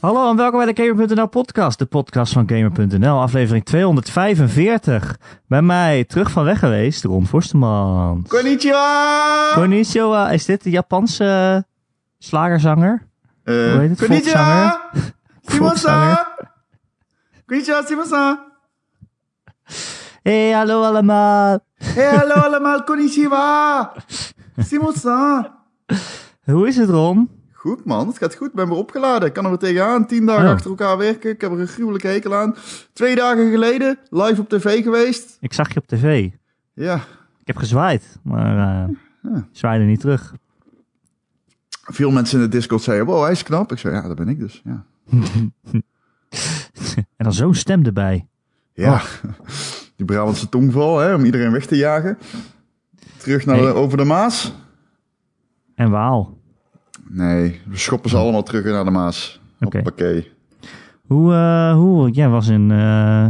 Hallo en welkom bij de Gamer.nl podcast, de podcast van Gamer.nl, aflevering 245. Bij mij terug van weg geweest, Ron Forsteman. Konnichiwa! Konnichiwa, is dit de Japanse slagerzanger? Eh, Hoe heet het? Konnichiwa! Simon-san! Konnichiwa, Simon-san! Hey, hallo allemaal. Hey, hallo allemaal, konnichiwa! Simon-san! Hoe is het, Ron? Goed man, het gaat goed. Ik ben weer opgeladen. Ik kan er weer tegenaan. Tien dagen Oh. achter elkaar werken. Ik heb er een gruwelijke hekel aan. Twee dagen geleden live op tv geweest. Ik zag je op tv. Ja, Ik heb gezwaaid, maar eh Ja. zwaaide niet terug. veel mensen in de Discord zeiden, wow, hij is knap. Ik zei, ja, dat ben ik dus. Ja, En dan zo'n stem erbij. ja. Oh. die Brabantse tongval, hè, om iedereen weg te jagen. Terug naar Hey. de, over de Maas. En Waal. Nee, we schoppen ze allemaal terug naar de Maas. Oké. Hoppakee. Hoe, eh, hoe, jij was in eh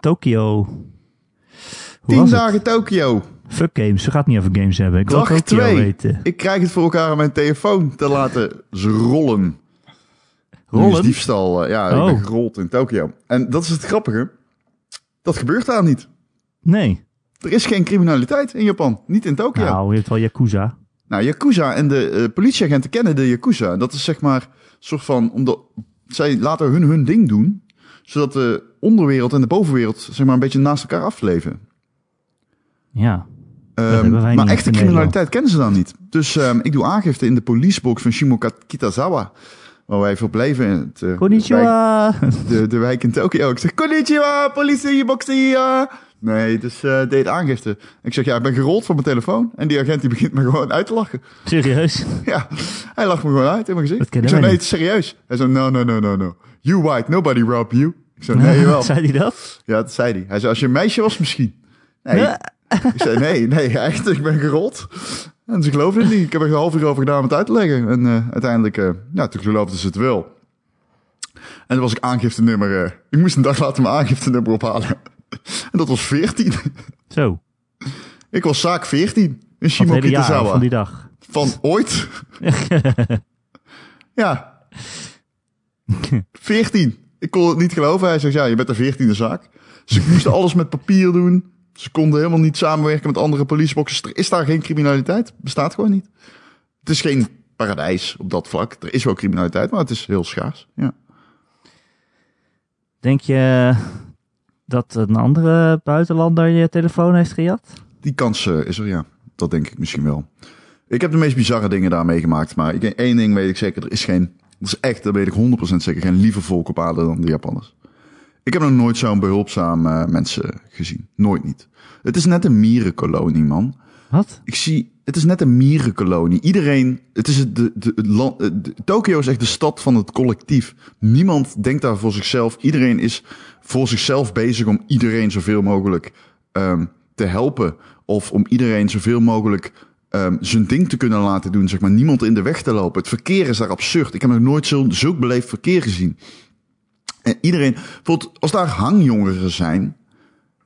Tokio. Hoe Tien het? dagen Tokio. Fuck games, we gaan het niet over games hebben. Ik wil Dag Tokio twee. weten. Ik krijg het voor elkaar om mijn telefoon te laten rollen. Rollen? Diefstal, eh, ja, ik Oh. ben gerold in Tokio. En dat is het grappige. Dat gebeurt daar niet. Nee. Er is geen criminaliteit in Japan. Niet in Tokio. Nou, je hebt wel Yakuza. Yakuza en de eh, politieagenten kennen de Yakuza. Dat is zeg maar een soort van... Omdat zij laten hun hun ding doen. Zodat de onderwereld en de bovenwereld zeg maar een beetje naast elkaar afleven. Ja. Ehm, maar echte in criminaliteit kennen ze dan niet. Dus ehm, ik doe aangifte in de politiebox van Shimo Kitazawa. Waar wij verbleven in het, eh, wijk, Konnichiwa. de, de wijk in Tokio. Ik zeg, konnichiwa, politiebox hier. Nee, dus eh, deed aangifte. Ik zeg, ja, ik ben gerold van mijn telefoon. En die agent die begint me gewoon uit te lachen. Serieus? Ja, hij lacht me gewoon uit in mijn gezicht. Ik zei, nee, het is serieus. Hij zei, no, no, no, no, no. You white, nobody rob you. Ik zei, nee, wel. Zei hij dat? Ja, dat zei hij. Hij zei, als je een meisje was, misschien. Nee. Ik zei, nee, nee, echt, ik ben gerold. En ze geloofden het niet. Ik heb er een half uur over gedaan om het uit te leggen. En eh, uiteindelijk, eh ja, toen geloofden ze het wel. En toen was ik aangifte nummer... eh, ik moest een dag later mijn aangifte nummer ophalen. en dat was 14. Zo. ik was zaak 14 in Van het Shimo hele jaar Kitazawa. van die dag. Van ooit? ja. 14. Ik kon het niet geloven. Hij zegt, ja, je bent de 14e zaak. Dus ik moest alles met papier doen. Ze konden helemaal niet samenwerken met andere politieboxers. Er is daar geen criminaliteit. Bestaat gewoon niet. Het is geen paradijs op dat vlak. Er is wel criminaliteit, maar het is heel schaars. Ja. Denk je dat een andere buitenlander je telefoon heeft gejat? Die kans eh, is er, ja. Dat denk ik misschien wel. Ik heb de meest bizarre dingen daar meegemaakt. Maar ik, één ding weet ik zeker. Er is geen... Dat is echt, dat weet ik 100% zeker. Geen lieve volk op aarde dan de Japanners. Ik heb nog nooit zo'n behulpzaam eh, mensen gezien. Nooit niet. Het is net een mierenkolonie, man. Wat? Ik zie... Het is net een mierenkolonie. Iedereen... Het is de, de, land... eh, de- Tokio is echt de stad van het collectief. Niemand denkt daar voor zichzelf. Iedereen is voor zichzelf bezig om iedereen zoveel mogelijk ehm, te helpen. Of om iedereen zoveel mogelijk ehm, zijn ding te kunnen laten doen. Zeg maar, niemand in de weg te lopen. Het verkeer is daar absurd. Ik heb nog nooit zo, zulk beleefd verkeer gezien. En iedereen... Bijvoorbeeld, als daar hangjongeren zijn...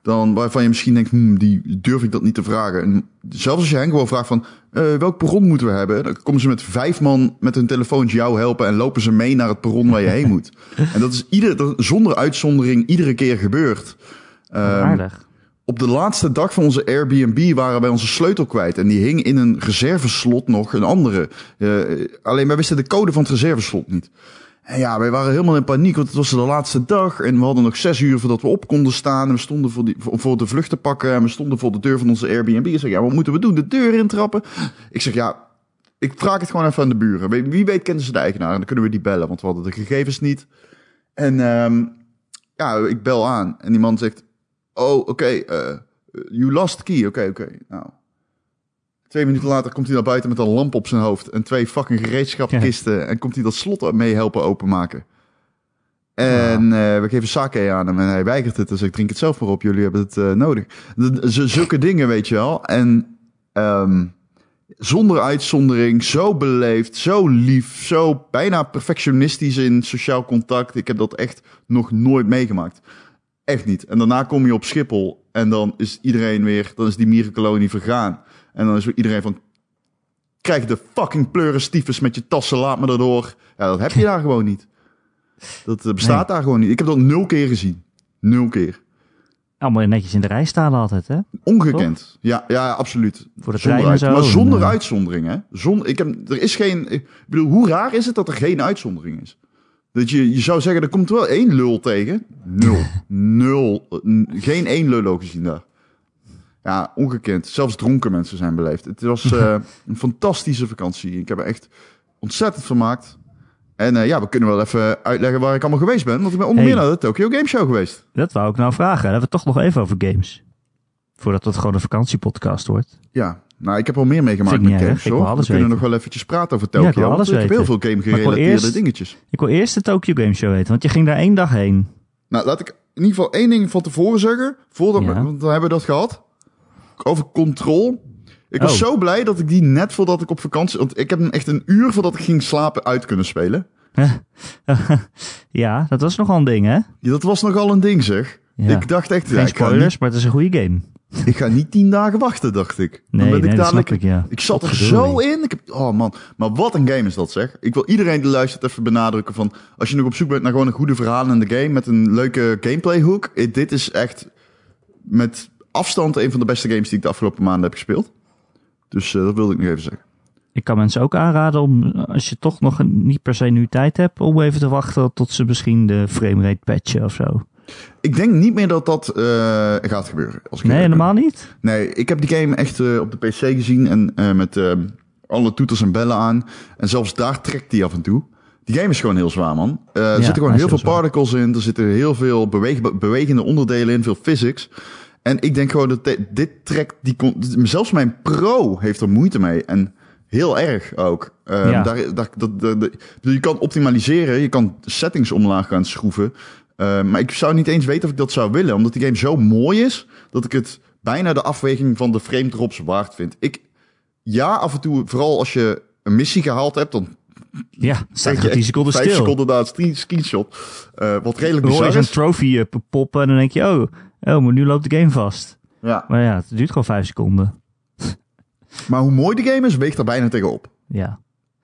Dan waarvan je misschien denkt, hmm, die durf ik dat niet te vragen. En zelfs als je hen gewoon vraagt van, eh, welk perron moeten we hebben? Dan komen ze met vijf man met hun telefoontje jou helpen en lopen ze mee naar het perron waar je heen moet. En dat is ieder, dat, zonder uitzondering iedere keer gebeurd. Ehm, Aardig. op de laatste dag van onze Airbnb waren wij onze sleutel kwijt. En die hing in een reserveslot nog, een andere. Eh, alleen wij wisten de code van het reserveslot niet. En ja, wij waren helemaal in paniek, want het was de laatste dag. En we hadden nog zes uur voordat we op konden staan. En we stonden voor, die, voor, de vlucht te pakken. En we stonden voor de deur van onze Airbnb. Ik zeg, ja, wat moeten we doen? De deur intrappen? Ik zeg, ja, ik vraag het gewoon even aan de buren. Wie- weet kennen ze de eigenaar. En dan kunnen we die bellen, want we hadden de gegevens niet. En ehm, ja, ik bel aan. En die man zegt, oh, oké, eh, you lost key. Oké, oké, nou. Twee minuten later komt hij naar buiten met een lamp op zijn hoofd en twee fucking gereedschapkisten. En komt hij dat slot mee helpen openmaken. En eh, we geven sake aan hem en hij weigert het. Dus ik drink het zelf maar op, jullie hebben het eh, nodig. Zulke dingen, weet je wel. En ehm, zonder uitzondering, zo beleefd, zo lief, zo bijna perfectionistisch in sociaal contact. Ik heb dat echt nog nooit meegemaakt. Echt niet. En daarna kom je op Schiphol en dan is iedereen weer, dan is die mierenkolonie vergaan. En dan is iedereen van, krijg de fucking pleurenstiefes met je tassen, laat me erdoor. Ja, dat heb je daar gewoon niet. Dat eh, bestaat daar gewoon niet. Ik heb dat nul keer gezien. Nul keer. Allemaal netjes in de rij staan altijd, hè? Ongekend. Ja, ja, absoluut. Voor de Zonder uit- zo. Maar zonder En, eh, uitzondering, hè? Zonder, ik heb, er is geen... Ik bedoel, hoe raar is het dat er geen uitzondering is? Dat je, je zou zeggen, er komt wel één lul tegen. Nul. Nul. Geen één lullo gezien daar. Ja, ongekend. Zelfs dronken mensen zijn beleefd. Het was eh, een fantastische vakantie. Ik heb er echt ontzettend vermaakt. En eh, ja, we kunnen wel even uitleggen waar ik allemaal geweest ben. Want ik ben onder Hey. meer naar de Tokyo Game Show geweest. Dat wou ik nou vragen. Dan hebben we het toch nog even over games. Voordat het gewoon een vakantiepodcast wordt. Ja, nou, ik heb al meer meegemaakt met games, hoor. We kunnen weten. nog wel eventjes praten over Ja, ik Tokyo. wil alles ik heb heel veel game Maar ik wil gerelateerde eerst- dingetjes. Ik wil eerst de Tokyo Game Show weten, want je ging daar één dag heen. Nou, laat ik in ieder geval één ding van tevoren zeggen. Voordat we, Ja. want dan hebben we dat gehad. Over Control. Ik was Oh. zo blij dat ik die net voordat ik op vakantie... Want ik heb hem echt een uur voordat ik ging slapen uit kunnen spelen. ja, dat was nogal een ding, hè? Ja, dat was nogal een ding, zeg. Ja. Ik dacht echt... ja, Geen ik, ga spoilers, niet, maar het is een goede game. ik ga niet tien dagen wachten, dacht ik. Nee, nee, ik dat snap dadelijk... ik, ja. Ik zat er zo in. Ik heb, oh man, maar wat een game is dat zeg. Ik wil iedereen die luistert even benadrukken van... Als je nog op zoek bent naar gewoon een goede verhalende game... met een leuke gameplay hook... eh, Dit is echt met afstand een van de beste games die ik de afgelopen maanden heb gespeeld. Dus eh, dat wilde ik nog even zeggen. Ik kan mensen ook aanraden om, als je toch nog niet per se nu tijd hebt, om even te wachten tot ze misschien de framerate patchen of zo. Ik denk niet meer dat dat eh, gaat gebeuren. Als ik Nee, ben. helemaal niet? Nee, ik heb die game echt eh, op de PC gezien en met alle toeters en bellen aan. En zelfs daar trekt die af en toe. Die game is gewoon heel zwaar, man. Er zitten gewoon heel veel zwaar. particles in. Er zitten heel veel beweeg- bewegende onderdelen in, veel physics. En ik denk gewoon dat de- dit trekt die... Zelfs mijn pro heeft er moeite mee. En heel erg ook. Eh, Ja. daar, daar, dat, dat- dat- je kan optimaliseren, je kan settings omlaag gaan schroeven. Eh, maar ik zou niet eens weten of ik dat zou willen. Omdat die game zo mooi is, dat ik het bijna de afweging van de frame drops waard vind. Ik, ja, af en toe, vooral als je een missie gehaald hebt, dan Ja, staat krijg 10 echt seconden stil. seconden na een screen- screenshot. Eh, wat redelijk bizar is. trophy eh, poppen en dan denk je, oh, oh, maar nu loopt de game vast. Ja. Maar ja, het duurt gewoon 5 seconden. Maar hoe mooi de game is, weegt er bijna tegenop. Ja.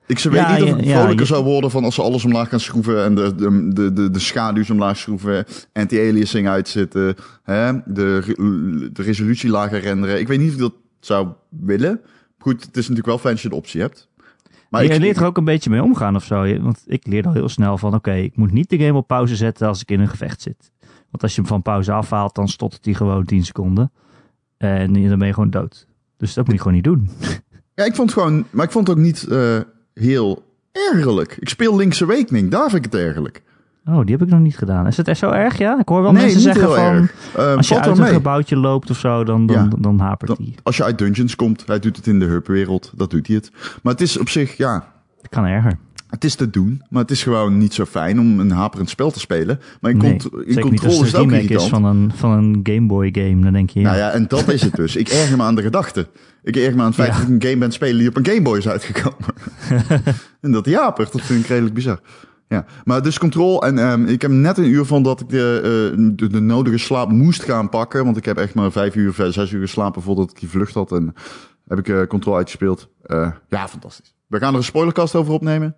Ik ze weet Ja, niet of het ja, vrolijker zou worden van als ze alles omlaag gaan schroeven en de, de, de, de, de schaduws omlaag schroeven, anti-aliasing uitzetten, hè, de, de resolutie lager renderen. Ik weet niet of ik dat zou willen. Goed, het is natuurlijk wel fijn als je de optie hebt. Maar je ik, leert er ook een beetje mee omgaan of zo. Want ik leer al heel snel van, oké, ik moet niet de game op pauze zetten als ik in een gevecht zit. Want als je hem van pauze afhaalt, dan stottert hij gewoon 10 seconden. En dan ben je gewoon dood. Dus dat moet je gewoon niet doen. ja, ik vond het gewoon, maar ik vond het ook niet eh, heel ergerlijk. Ik speel Link's Awakening, daar vind ik het ergerlijk. Oh, die heb ik nog niet gedaan. Is het echt zo erg, ja? Ik hoor wel nee, mensen zeggen van. Eh, als je uit een mee. gebouwtje loopt of zo, dan, dan, Ja. dan, hapert Dan- die. Als je uit dungeons komt, hij doet het in de hub-wereld, dat doet hij het. Maar het is op zich, ja, Dat kan erger. Het is te doen, maar het is gewoon niet zo fijn om een haperend spel te spelen. Maar in, Nee, cont- in niet controle is het ook is irritant. van een, van een Game Boy game. Dan denk je, ja, Nou ja, en dat is het dus. Ik erger me aan de gedachte. Ik erger me aan het feit Ja. dat ik een game ben spelen die op een Game Boy is uitgekomen. en dat die hapert, dat vind ik redelijk bizar. Ja, maar dus control. En ehm, ik heb net een uur van dat ik de, eh, de, de nodige slaap moest gaan pakken. Want ik heb echt maar vijf uur, zes uur geslapen voordat ik die vlucht had. En heb ik control uitgespeeld. Eh, ja, fantastisch. We gaan er een spoilercast over opnemen.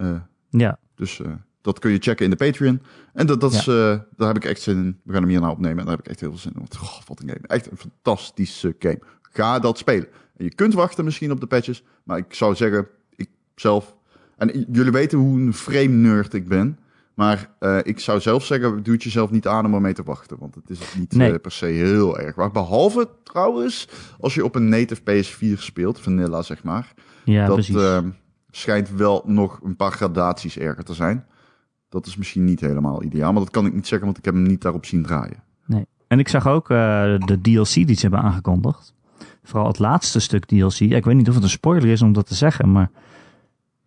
Eh, ja. dus eh, dat kun je checken in de Patreon. En dat, dat is, eh, daar heb ik echt zin in. We gaan hem hier nou opnemen en daar heb ik echt heel veel zin in. Want, oh, wat een game. Echt een fantastische game. Ga dat spelen. En je kunt wachten misschien op de patches. Maar ik zou zeggen, ik zelf... En jullie weten hoe een frame nerd ik ben. Maar ik zou zelf zeggen, doe het jezelf niet aan om ermee te wachten. Want het is niet Nee. per se heel erg waar. Behalve trouwens, als je op een native PS4 speelt, vanilla zeg maar. Ja, dat precies. eh, schijnt wel nog een paar gradaties erger te zijn. Dat is misschien niet helemaal ideaal, maar dat kan ik niet zeggen, want ik heb hem niet daarop zien draaien. Nee. En ik zag ook eh, de DLC die ze hebben aangekondigd. Vooral het laatste stuk DLC. Ja, ik weet niet of het een spoiler is om dat te zeggen, maar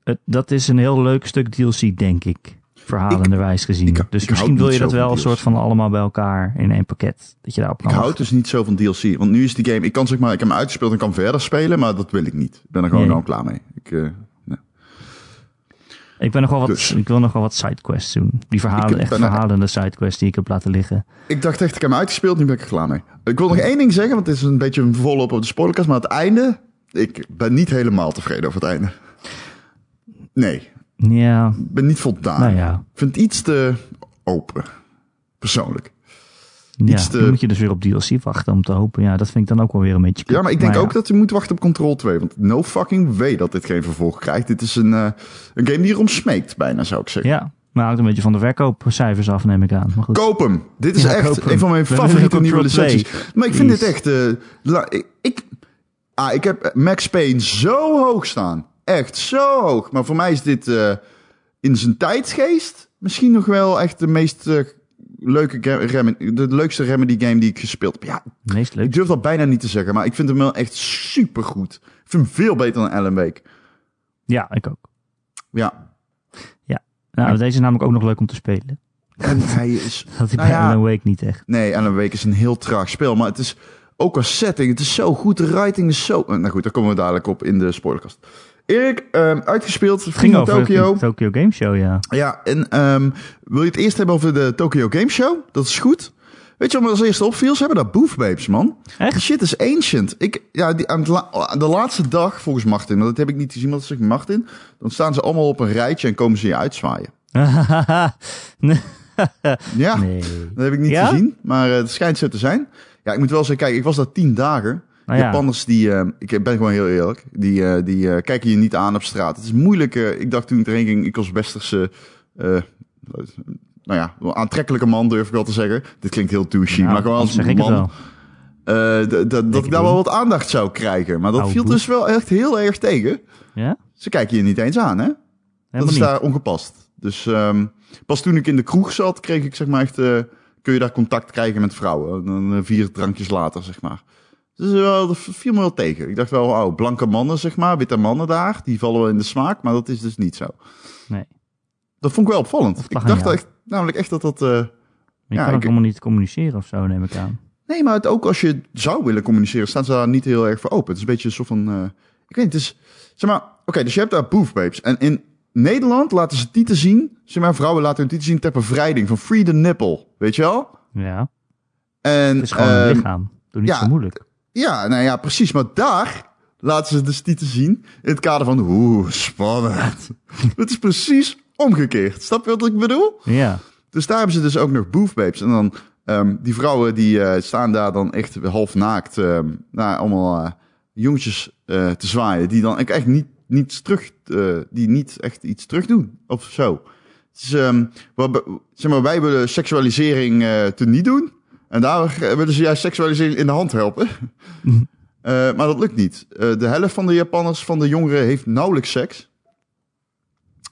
het, dat is een heel leuk stuk DLC, denk ik. Verhalenderwijs gezien. ik- dus ik misschien houd wil je dat wel een soort van allemaal bij elkaar in één pakket. Dat je daarop Ik kan houd wachten. dus niet zo van DLC, want nu is die game, ik kan zeg maar, ik heb hem uitgespeeld en kan verder spelen, maar dat wil ik niet. Ik ben er gewoon Nee. al klaar mee. Ik, eh. Ik, ben nog wel wat, Dus. ik wil nog wel wat sidequests doen. Die verhalen, Ik echt verhalende sidequests die ik heb laten liggen. ik dacht echt, ik heb hem uitgespeeld, nu ben ik er klaar mee. Ik wil nog één ding zeggen, want het is een beetje een volop op de spoilercast, maar het einde, ik ben niet helemaal tevreden over het einde. Nee. Ja, Ik ben niet voldaan. nou ja. Ik vind het iets te open. Persoonlijk. Ja. Te- Dan moet je dus weer op DLC wachten om te hopen. Ja, dat vind ik dan ook wel weer een beetje kut. Ja, maar ik denk ja. ook dat je moet wachten op Control 2. Want no fucking way dat dit geen vervolg krijgt. Dit is een, eh, een game die erom smeekt, bijna zou ik zeggen. Ja, maar hangt een beetje van de verkoopcijfers af, neem ik aan. Maar goed. Koop hem. Dit is Ja, echt een van mijn We favoriete nieuwe 2. licenties. Maar ik vind Please. dit echt... eh, ik, ik, ah, ik heb Max Payne zo hoog staan. Echt zo hoog. Maar voor mij is dit eh, in zijn tijdsgeest misschien nog wel echt de meest leuke ga- Rem- de leukste Remedy game die ik gespeeld heb. Ja, Meest ik leuk. durf dat bijna niet te zeggen, maar ik vind hem wel echt super goed. Ik vind hem veel beter dan Alan Wake. Ja, ik ook. Ja. Nou, deze is namelijk ook nog leuk om te spelen. En hij is Dat hij Nou bij ja. Alan Wake niet echt. Nee, Alan Wake is een heel traag spel. Maar het is ook als setting. Het is zo goed. De writing is zo... Nou goed, daar komen we dadelijk op in de spoilerkast. Erik, ehm, uitgespeeld. Ging over Tokyo. Tokyo Game Show, ja. Ja, en ehm, wil je het eerst hebben over de Tokyo Game Show? Dat is goed. Weet je wat me als eerste opviel? Ze hebben daar Booth Babes, man. Echt? Die shit is ancient. Ik, ja, die, aan het la- aan de laatste dag, volgens Martin, maar dat heb ik niet gezien, maar dat zegt Martin. Dan staan ze allemaal op een rijtje en komen ze je uitzwaaien. nee. Ja, nee. dat heb ik niet Ja? gezien, maar eh, het schijnt zo te zijn. Ja, ik moet wel zeggen, kijk, ik was daar tien dagen. Nou ja. Japanners, die, eh, ik ben gewoon heel eerlijk, die, eh, die eh, kijken je niet aan op straat. Het is moeilijk. ik dacht toen ik erheen ging, ik als westerse, nou ja, aantrekkelijke man durf ik wel te zeggen. Dit klinkt heel douchey, Nou, maar gewoon als zeg man. wel. eh, d- d- dat ik ik daar wel wat aandacht zou krijgen. Maar dat Oude viel dus wel echt heel erg tegen. Ja? Ze kijken je niet eens aan, hè? Helemaal dat is niet. daar ongepast. Dus ehm, pas toen ik in de kroeg zat, kreeg ik zeg maar echt... kun je daar contact krijgen met vrouwen. Dan vier drankjes later, zeg maar. Dus wel, dat viel me wel tegen. Ik dacht wel, oh, blanke mannen, zeg maar, witte mannen daar, die vallen wel in de smaak. Maar dat is dus niet zo. Nee. Dat vond ik wel opvallend. Ik dacht echt, namelijk echt dat dat... Maar je Ja, kan ook ik- helemaal niet communiceren of zo, neem ik aan. Nee, maar het ook als je zou willen communiceren, staan ze daar niet heel erg voor open. Het is een beetje een soort van. eh, ik weet niet, het is. Zeg maar, oké, dus je hebt daar Booth Babes. En in Nederland laten ze tieten zien. Zeg maar, vrouwen laten hun tieten zien ter bevrijding van Free the Nipple. Weet je wel? Ja, En. het is gewoon een ehm, lichaam. Doe niet ja. zo moeilijk. Ja, nou ja, precies. Maar daar laten ze dus tieten zien. In het kader van. Oeh, spannend. het is precies omgekeerd. Snap je wat ik bedoel? Ja. Dus daar hebben ze dus ook nog booth babes. En dan ehm, die vrouwen die eh, staan daar dan echt half naakt ehm naar allemaal eh, jongetjes eh, te zwaaien. Die dan echt niet, niets terug, die niet echt iets terug doen of zo. Dus, ehm, wat zeg maar, wij willen seksualisering te niet doen. En daar willen ze juist seksualisering in de hand helpen. Eh, maar dat lukt niet. Eh, de helft van de Japanners, van de jongeren, heeft nauwelijks seks.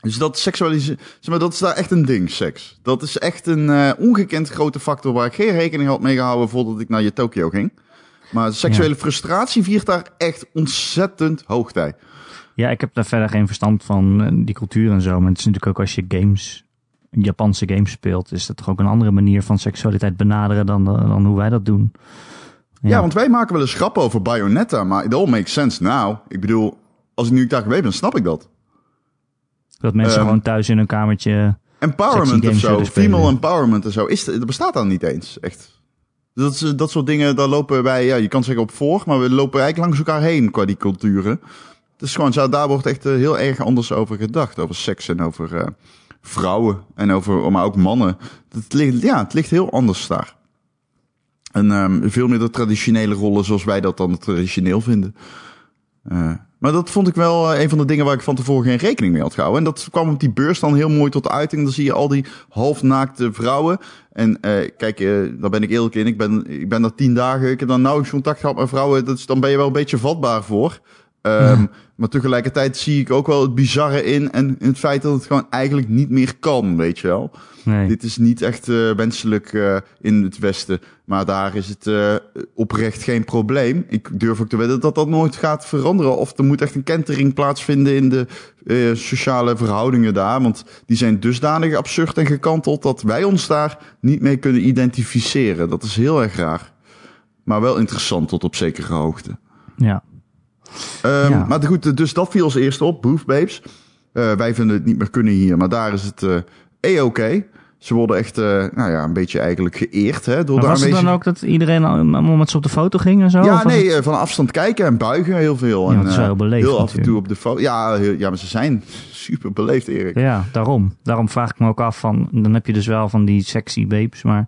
Dus dat seksualiseren, zeg maar, dat is daar echt een ding, seks. Dat is echt een eh, ongekend grote factor waar ik geen rekening had mee gehouden voordat ik naar je Tokio ging. Maar seksuele frustratie viert daar echt ontzettend hoogtij. Ja, ik heb daar verder geen verstand van, die cultuur en zo. Maar het is natuurlijk ook als je games, Japanse games speelt, is dat toch ook een andere manier van seksualiteit benaderen dan, eh, dan hoe wij dat doen. Ja. want wij maken wel eens grappen over Bayonetta, maar it all makes sense now. Ik bedoel, als ik nu daar geweest ben, snap ik dat. Dat mensen Ehm, gewoon thuis in hun kamertje. Empowerment of zo, female empowerment en zo, is, dat bestaat dan niet eens, echt. Dat, dat soort dingen, daar lopen wij, ja, je kan zeggen op voor, maar we lopen eigenlijk langs elkaar heen qua die culturen. Het is gewoon daar wordt echt eh, heel erg anders over gedacht, over seks en over eh, vrouwen en over, maar ook mannen. Het ligt, ja, het ligt heel anders daar. En ehm, veel meer de traditionele rollen zoals wij dat dan traditioneel vinden. Eh, maar dat vond ik wel eh, een van de dingen waar ik van tevoren geen rekening mee had gehouden. En dat kwam op die beurs dan heel mooi tot uiting. Dan zie je al die halfnaakte vrouwen. En eh, kijk, daar ben ik eerlijk in. Ik ben, ik ben daar tien dagen. Ik heb dan nauwelijks contact gehad met vrouwen. Is, dan ben je wel een beetje vatbaar voor. Ehm, Maar tegelijkertijd zie ik ook wel het bizarre in. En het feit dat het gewoon eigenlijk niet meer kan, weet je wel. Nee. Dit is niet echt eh, wenselijk eh, in het Westen. Maar daar is het eh, oprecht geen probleem. Ik durf ook te wedden dat dat nooit gaat veranderen. Of er moet echt een kentering plaatsvinden in de sociale verhoudingen daar. Want die zijn dusdanig absurd en gekanteld dat wij ons daar niet mee kunnen identificeren. Dat is heel erg raar. Maar wel interessant tot op zekere hoogte. Ja. Ehm, Ja. Maar goed, dus dat viel als eerste op, Booth Babes. Eh, wij vinden het niet meer kunnen hier, maar daar is het eh E-oké. Ze worden echt, eh, nou ja, een beetje eigenlijk geëerd hè, door Maar de was het dan ook dat iedereen allemaal met ze op de foto ging en zo? Ja, nee, het- eh, van afstand kijken en buigen heel veel. Ja, en, het is eh, heel beleefd heel af en toe op de foto. Ja, heel- ja, maar ze zijn super beleefd, Erik. Ja, daarom. Daarom vraag ik me ook af van, dan heb je dus wel van die sexy babes, maar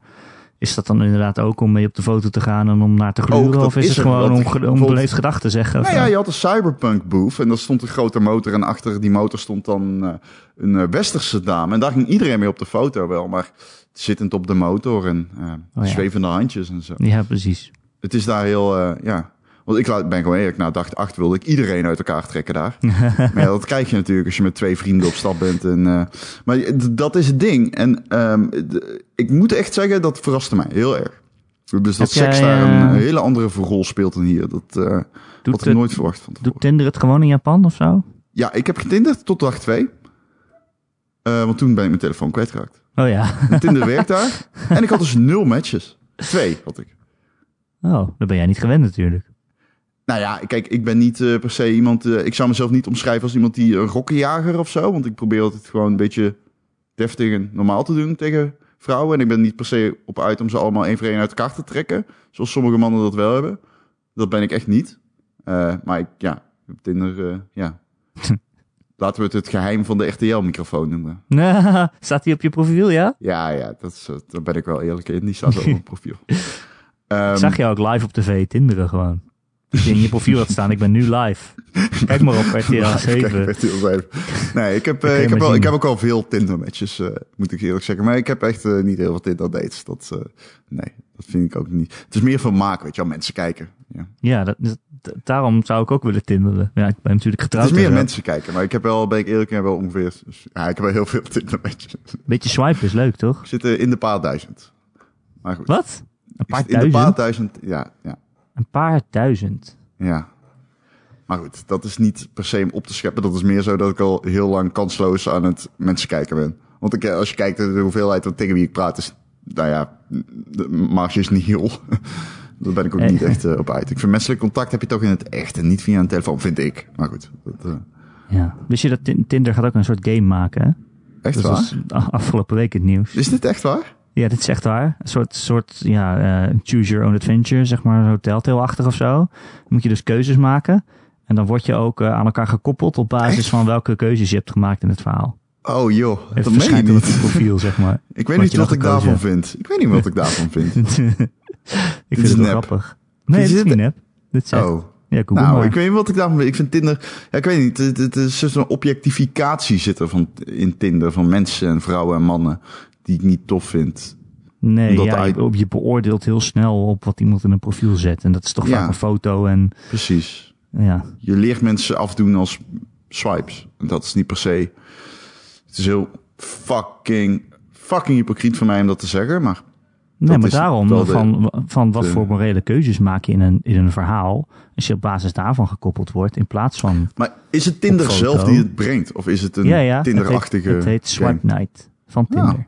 is dat dan inderdaad ook om mee op de foto te gaan en om naar te gluren? Ook, of is, is het er, gewoon om, ge- om beleefd gedachten te zeggen? Nou ja, je had een cyberpunk booth en daar stond een grote motor en achter die motor stond dan eh, een eh, westerse dame. En daar ging iedereen mee op de foto wel, maar zittend op de motor en eh, Oh ja. zwevende handjes en zo. ja, precies. Het is daar heel, ja... Want ik ben gewoon eerlijk, na dag 8 wilde ik iedereen uit elkaar trekken daar. maar ja, dat krijg je natuurlijk als je met twee vrienden op stap bent. En, eh, maar dat is het ding. En ehm, ik moet echt zeggen, dat verraste mij heel erg. Dus dat Heb seks jij, daar een eh, hele andere rol speelt dan hier. Dat Doet, had ik het- nooit verwacht van tevoren. doet Tinder het gewoon in Japan of zo? Ja, ik heb getinderd tot dag 2. want toen ben ik mijn telefoon kwijtgeraakt. Oh ja. En Tinder werkt daar. En ik had dus nul matches. Twee had ik. Oh, dat ben jij niet gewend natuurlijk. Nou ja, kijk, ik ben niet eh, per se iemand... eh, ik zou mezelf niet omschrijven als iemand die een rokkenjager of zo. Want ik probeer altijd gewoon een beetje deftig en normaal te doen tegen vrouwen. En ik ben niet per se op uit om ze allemaal één voor één uit elkaar te trekken. Zoals sommige mannen dat wel hebben. Dat ben ik echt niet. Eh, maar ik, ja, op Tinder, eh, ja. Laten we het het geheim van de RTL-microfoon noemen. Staat die op je profiel, ja? Ja, ja, dat is, eh, daar ben ik wel eerlijk in. Die staat op mijn profiel. Ehm, zag je ook live op tv tinderen gewoon. Dat je in je profiel had staan, ik ben nu live. Kijk maar op RTL Kijk, 7. RTL 7. Nee, ik heb, eh, ik, heb wel, ik heb ook al veel Tinder-matches, eh, moet ik eerlijk zeggen. Maar ik heb echt eh, niet heel veel Tinder-dates. Dat, eh, nee, dat vind ik ook niet. Het is meer vermaak, weet je wel, mensen kijken. Ja. Ja, dat, dat- daarom zou ik ook willen tinderen. Ja, ik ben natuurlijk Het getrouwd. is meer mensen kijken, maar ik heb wel, ben ik eerlijk, wel ongeveer... ja, ik heb wel heel veel Tinder-matches. Beetje swipen is leuk, toch? Ik zit in de paar duizend. Maar goed. Wat? Een paar in de paar duizend? duizend, ja, ja, Een paar duizend. ja. Maar goed, dat is niet per se om op te scheppen. Dat is meer zo dat ik al heel lang kansloos aan het mensen kijken ben. Want ik, eh, als je kijkt naar de hoeveelheid van tegen wie ik praat, is, nou ja, de marge is niet heel. Daar ben ik ook Eh. niet echt eh, op uit. Ik vind menselijk contact heb je toch in het echt en niet via een telefoon, vind ik. Maar goed, dat, Ja. Wist je dat Tin- Tinder gaat ook een soort game maken, hè? echt waar? afgelopen week het nieuws. Is dit echt waar? Ja, dit is echt waar. Een soort, soort ja, eh, choose your own adventure, zeg maar, zo telltale-achtig of zo. Dan moet je dus keuzes maken. En dan word je ook eh, aan elkaar gekoppeld op basis Echt? van welke keuzes je hebt gemaakt in het verhaal. Oh joh, Het dat meen je verschijnt je niet. profiel, zeg maar. Ik weet niet wat ik daarvan vind. Ik weet niet wat ik daarvan vind. ik is vind het wel grappig. Nee, dit is niet dit- nep. Dit is. Oh. Ja, Nou, maar. ik weet niet wat ik daarvan vind. Ik vind Tinder... Ja, ik weet niet. Het, het is zo'n objectificatie zit er van, in Tinder van mensen en vrouwen en mannen die ik niet tof vind. Nee, ja, je, je beoordeelt heel snel op wat iemand in een profiel zet. En dat is toch Ja. vaak een foto en Precies. ja. Je leert mensen afdoen als swipes. En dat is niet per se... Het is heel fucking, fucking hypocriet van mij om dat te zeggen, maar... Nee, maar daarom, de- van, van wat de- voor morele keuzes maak je in een, in een verhaal, als je op basis daarvan gekoppeld wordt, in plaats van... Maar is het Tinder zelf die het brengt? Of is het een ja, ja, Tinderachtige het heet, het heet Swipe? Night van Ja, Tinder.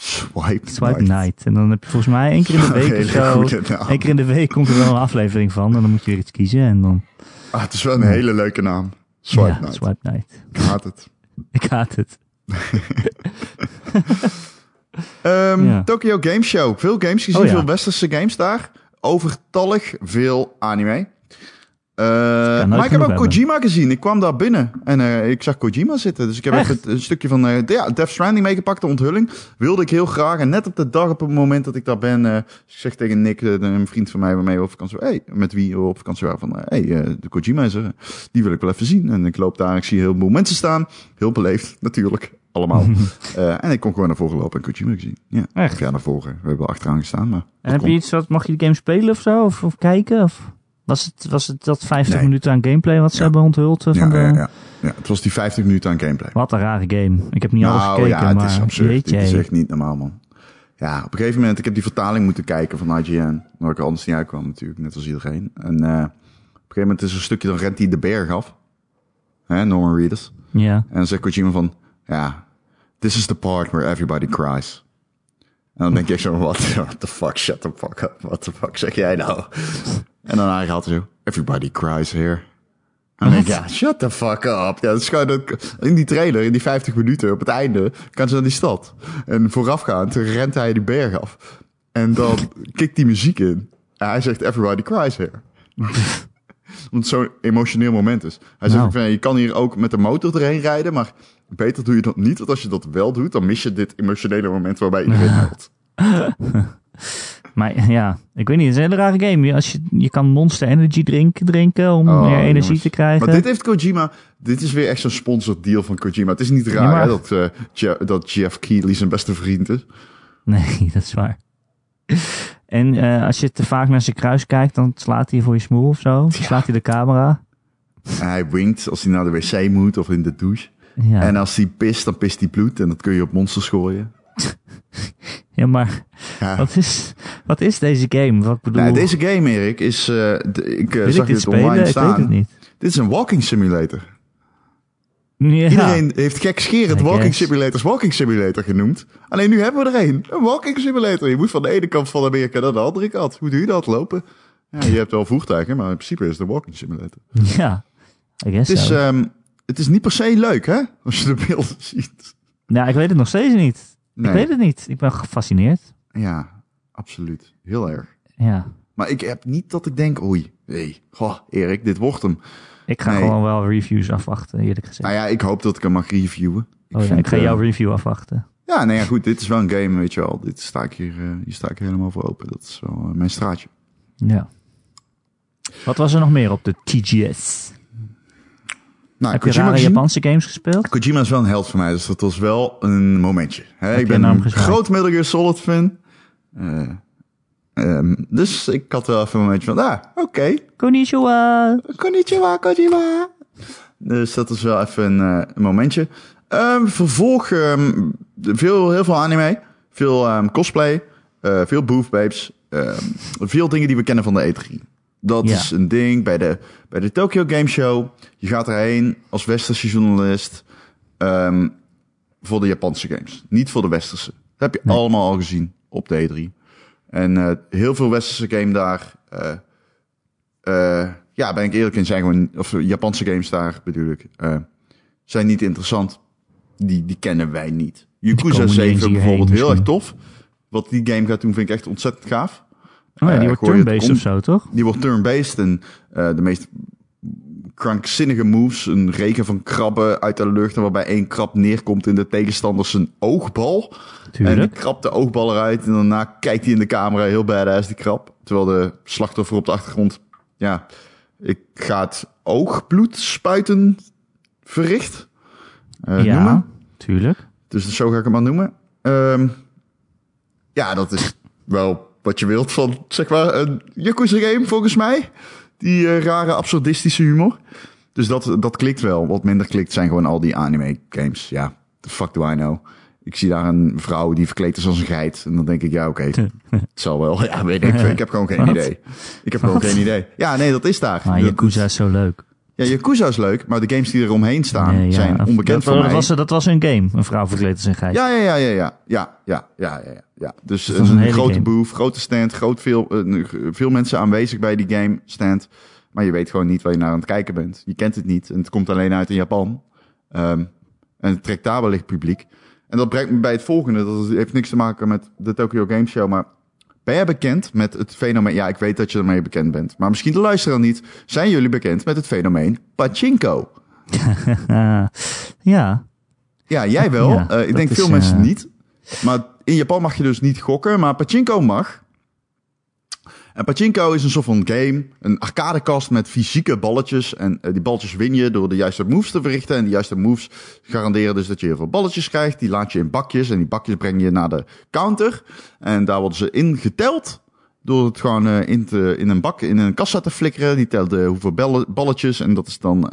Swipe, Swipe night. Night. En dan heb je volgens mij één keer in de week of zo, één keer in de week komt er wel een aflevering van en dan moet je weer iets kiezen en dan... Ah, het is wel een hele leuke naam. Swipe ja, Night. Swipe Night. Ik haat het. Ik haat het. Ehm, Ja. Tokyo Game Show. Veel games gezien, Oh veel westerse games daar. Overtallig veel anime. Eh, maar ik heb ook hebben. Kojima gezien. Ik kwam daar binnen en eh, ik zag Kojima zitten. Dus ik heb Echt? even een stukje van uh, ja, Death Stranding meegepakt, de onthulling. Wilde ik heel graag. En net op de dag, op het moment dat ik daar ben, ik zeg tegen Nick, een vriend van mij waarmee we op vakantie waren. Hey, met wie we op vakantie waren. Van, hey, de Kojima is er. Die wil ik wel even zien. En ik loop daar en ik zie heel veel mensen staan. Heel beleefd, natuurlijk. Allemaal. En ik kon gewoon naar voren lopen en Kojima gezien. Ja. Echt? Ja, naar voren. We hebben wel achteraan gestaan, maar... En heb je iets wat, mag je de game spelen of zo? Of, of kijken? Of was het, was het dat 50 Nee. minuten aan gameplay wat ze Ja. hebben onthuld? eh, Ja, Van de... ja, ja, ja, het was die 50 minuten aan gameplay. Wat een rare game. Ik heb niet alles nou gekeken, ja, het maar is absurd. jeetje. Het is echt niet normaal, man. Ja, op een gegeven moment, ik heb die vertaling moeten kijken van IGN. Waar ik er anders niet uitkwam natuurlijk, net als iedereen. En eh, op een gegeven moment is er een stukje, dan rent hij de berg af. Hè, Norman Reedus. Ja. En dan zegt Kojima van, ja, this is the part where everybody cries. En dan denk echt zo, what, what the fuck, shut the fuck up. What the fuck zeg jij nou? En gaat hij zo, everybody cries here. En dan denk ik, ja, shut the fuck up. Ja, dat is gewoon dat, in die trailer, in die 50 minuten, op het einde, kan ze naar die stad. En voorafgaand rent hij die berg af. En dan kikt die muziek in. En hij zegt, everybody cries here. Omdat het zo'n emotioneel moment is. Hij zegt, Nou. van, je kan hier ook met de motor erheen rijden, maar beter doe je dat niet. Want als je dat wel doet, dan mis je dit emotionele moment waarbij iedereen huilt. Maar ja, ik weet niet, het is een hele rare game. Als je, je kan Monster Energy drinken, drinken om Oh, meer energie jongens. te krijgen. Maar dit heeft Kojima. Dit is weer echt zo'n sponsored deal van Kojima. Het is niet raar Ja, hè, dat, eh, Je- dat Jeff Keighley zijn beste vriend is. Nee, dat is waar. En eh, als je te vaak naar zijn kruis kijkt, dan slaat hij voor je smoel of zo. Slaat hij de camera. En hij winkt als hij naar de wc moet of in de douche. Ja, En als hij pist, dan pist hij bloed. En dat kun je op monsters gooien. ja maar Ja. wat is, wat is deze game? Wat bedoel, Nou, deze game, Erik, is... de- ik zag ik dit dit spelen? online Ik staan. weet het niet. Dit is een walking simulator. Ja, Iedereen heeft gekscherend walking simulators walking simulator genoemd. Alleen nu hebben we er een. Een walking simulator. Je moet van de ene kant van Amerika naar de andere kant. Hoe doe je dat? Lopen? Ja, je hebt wel voertuigen, maar in principe is het een walking simulator. ja. I guess Het is, so. ehm, het is niet per se leuk, hè? Als je de beelden ziet. ja, ik weet het nog steeds niet. Nee. Ik weet het niet. Ik ben gefascineerd. Ja, absoluut. Heel erg. Ja. Maar ik heb niet dat ik denk, oei, nee, goh, Erik, dit wordt hem. Ik ga Nee. gewoon wel reviews afwachten, eerlijk gezegd. Nou ja, ik hoop dat ik hem mag reviewen. oh, ja, vind, ik ga eh, jouw review afwachten. Ja, nee, ja, goed, dit is wel een game, weet je wel. Dit sta ik hier, eh, hier sta ik helemaal voor open. Dat is wel eh, mijn straatje. Ja. Wat was er nog meer op de TGS? Nou, Heb je Kojima, rare gezien? Japanse games gespeeld? Kojima is wel een held voor mij, dus dat was wel een momentje. Hè, je ik ben een groot Metal Gear Solid fan. Eh, ehm, dus ik had wel even een momentje van, ah, oké, Konnichiwa! Konnichiwa, Kojima. Dus dat is wel even een, eh, een momentje. Ehm, vervolg, ehm, veel, heel veel anime, veel cosplay, eh, veel booth babes, ehm, veel dingen die we kennen van de E3. Dat Ja. is een ding bij de, bij de Tokyo Game Show. Je gaat erheen als westerse journalist ehm, voor de Japanse games. Niet voor de westerse. Dat heb je Nee. allemaal al gezien op de E3. En eh, heel veel westerse game daar. eh, eh, ja, ben ik eerlijk in, zijn gewoon, of Japanse games daar bedoel ik, zijn niet interessant. Die, die kennen wij niet. Yakuza komen niet eens 7 hierheen bijvoorbeeld, heel erg tof. Wat die game gaat doen, vind ik echt ontzettend gaaf. Oh ja, Eh, die wordt turn-based of zo, toch? Die wordt turn-based en eh, de meest krankzinnige moves. Een regen van krabben uit de lucht. En waarbij één krab neerkomt in de tegenstander zijn oogbal. En die Tuurlijk. krabt de oogbal eruit. En daarna kijkt hij in de camera heel badass, die krab. Terwijl de slachtoffer op de achtergrond, ja, ik ga het oogbloed spuiten verricht. eh, ja, noemen. tuurlijk. Dus zo ga ik hem maar noemen. Ehm, ja, dat is wel wat je wilt van, zeg maar, een Yakuza game volgens mij. Die eh, rare absurdistische humor. Dus dat, dat klikt wel. Wat minder klikt zijn gewoon al die anime games. Ja, the fuck do I know. Ik zie daar een vrouw die verkleed is als een geit. En dan denk ik, ja, oké, het zal wel. Ja, weet ik. Ik heb gewoon geen idee. Ik heb gewoon geen idee. Ja, nee, dat is daar. Maar Yakuza is zo leuk. Ja, Yakuza is leuk, maar de games die er omheen staan zijn onbekend voor dat mij. Was, dat was een game, een vrouw verkleed als een geit. Ja, ja, ja, ja, ja, ja, ja, ja. ja ja. Dus een, was een grote booth, grote stand, groot veel, eh, veel mensen aanwezig bij die game stand. Maar je weet gewoon niet waar je naar aan het kijken bent. Je kent het niet en het komt alleen uit in Japan. Ehm, en het trekt daar wellicht publiek. En dat brengt me bij het volgende. Dat heeft niks te maken met de Tokyo Game Show, maar ben jij bekend met het fenomeen... Ja, ik weet dat je ermee bekend bent. Maar misschien de luisteraar niet. Zijn jullie bekend met het fenomeen pachinko? Ja. Ja, jij wel. Ja, Eh, ik denk is, veel mensen eh, niet. Maar in Japan mag je dus niet gokken, maar pachinko mag. En pachinko is een soort van game, een arcadekast met fysieke balletjes. En eh, die balletjes win je door de juiste moves te verrichten. En die juiste moves garanderen dus dat je heel veel balletjes krijgt. Die laat je in bakjes en die bakjes breng je naar de counter. En daar worden ze in geteld. Door het gewoon eh, in, te, in een bak, in een kassa te flikkeren. Die telt eh, hoeveel balletjes. En dat is dan,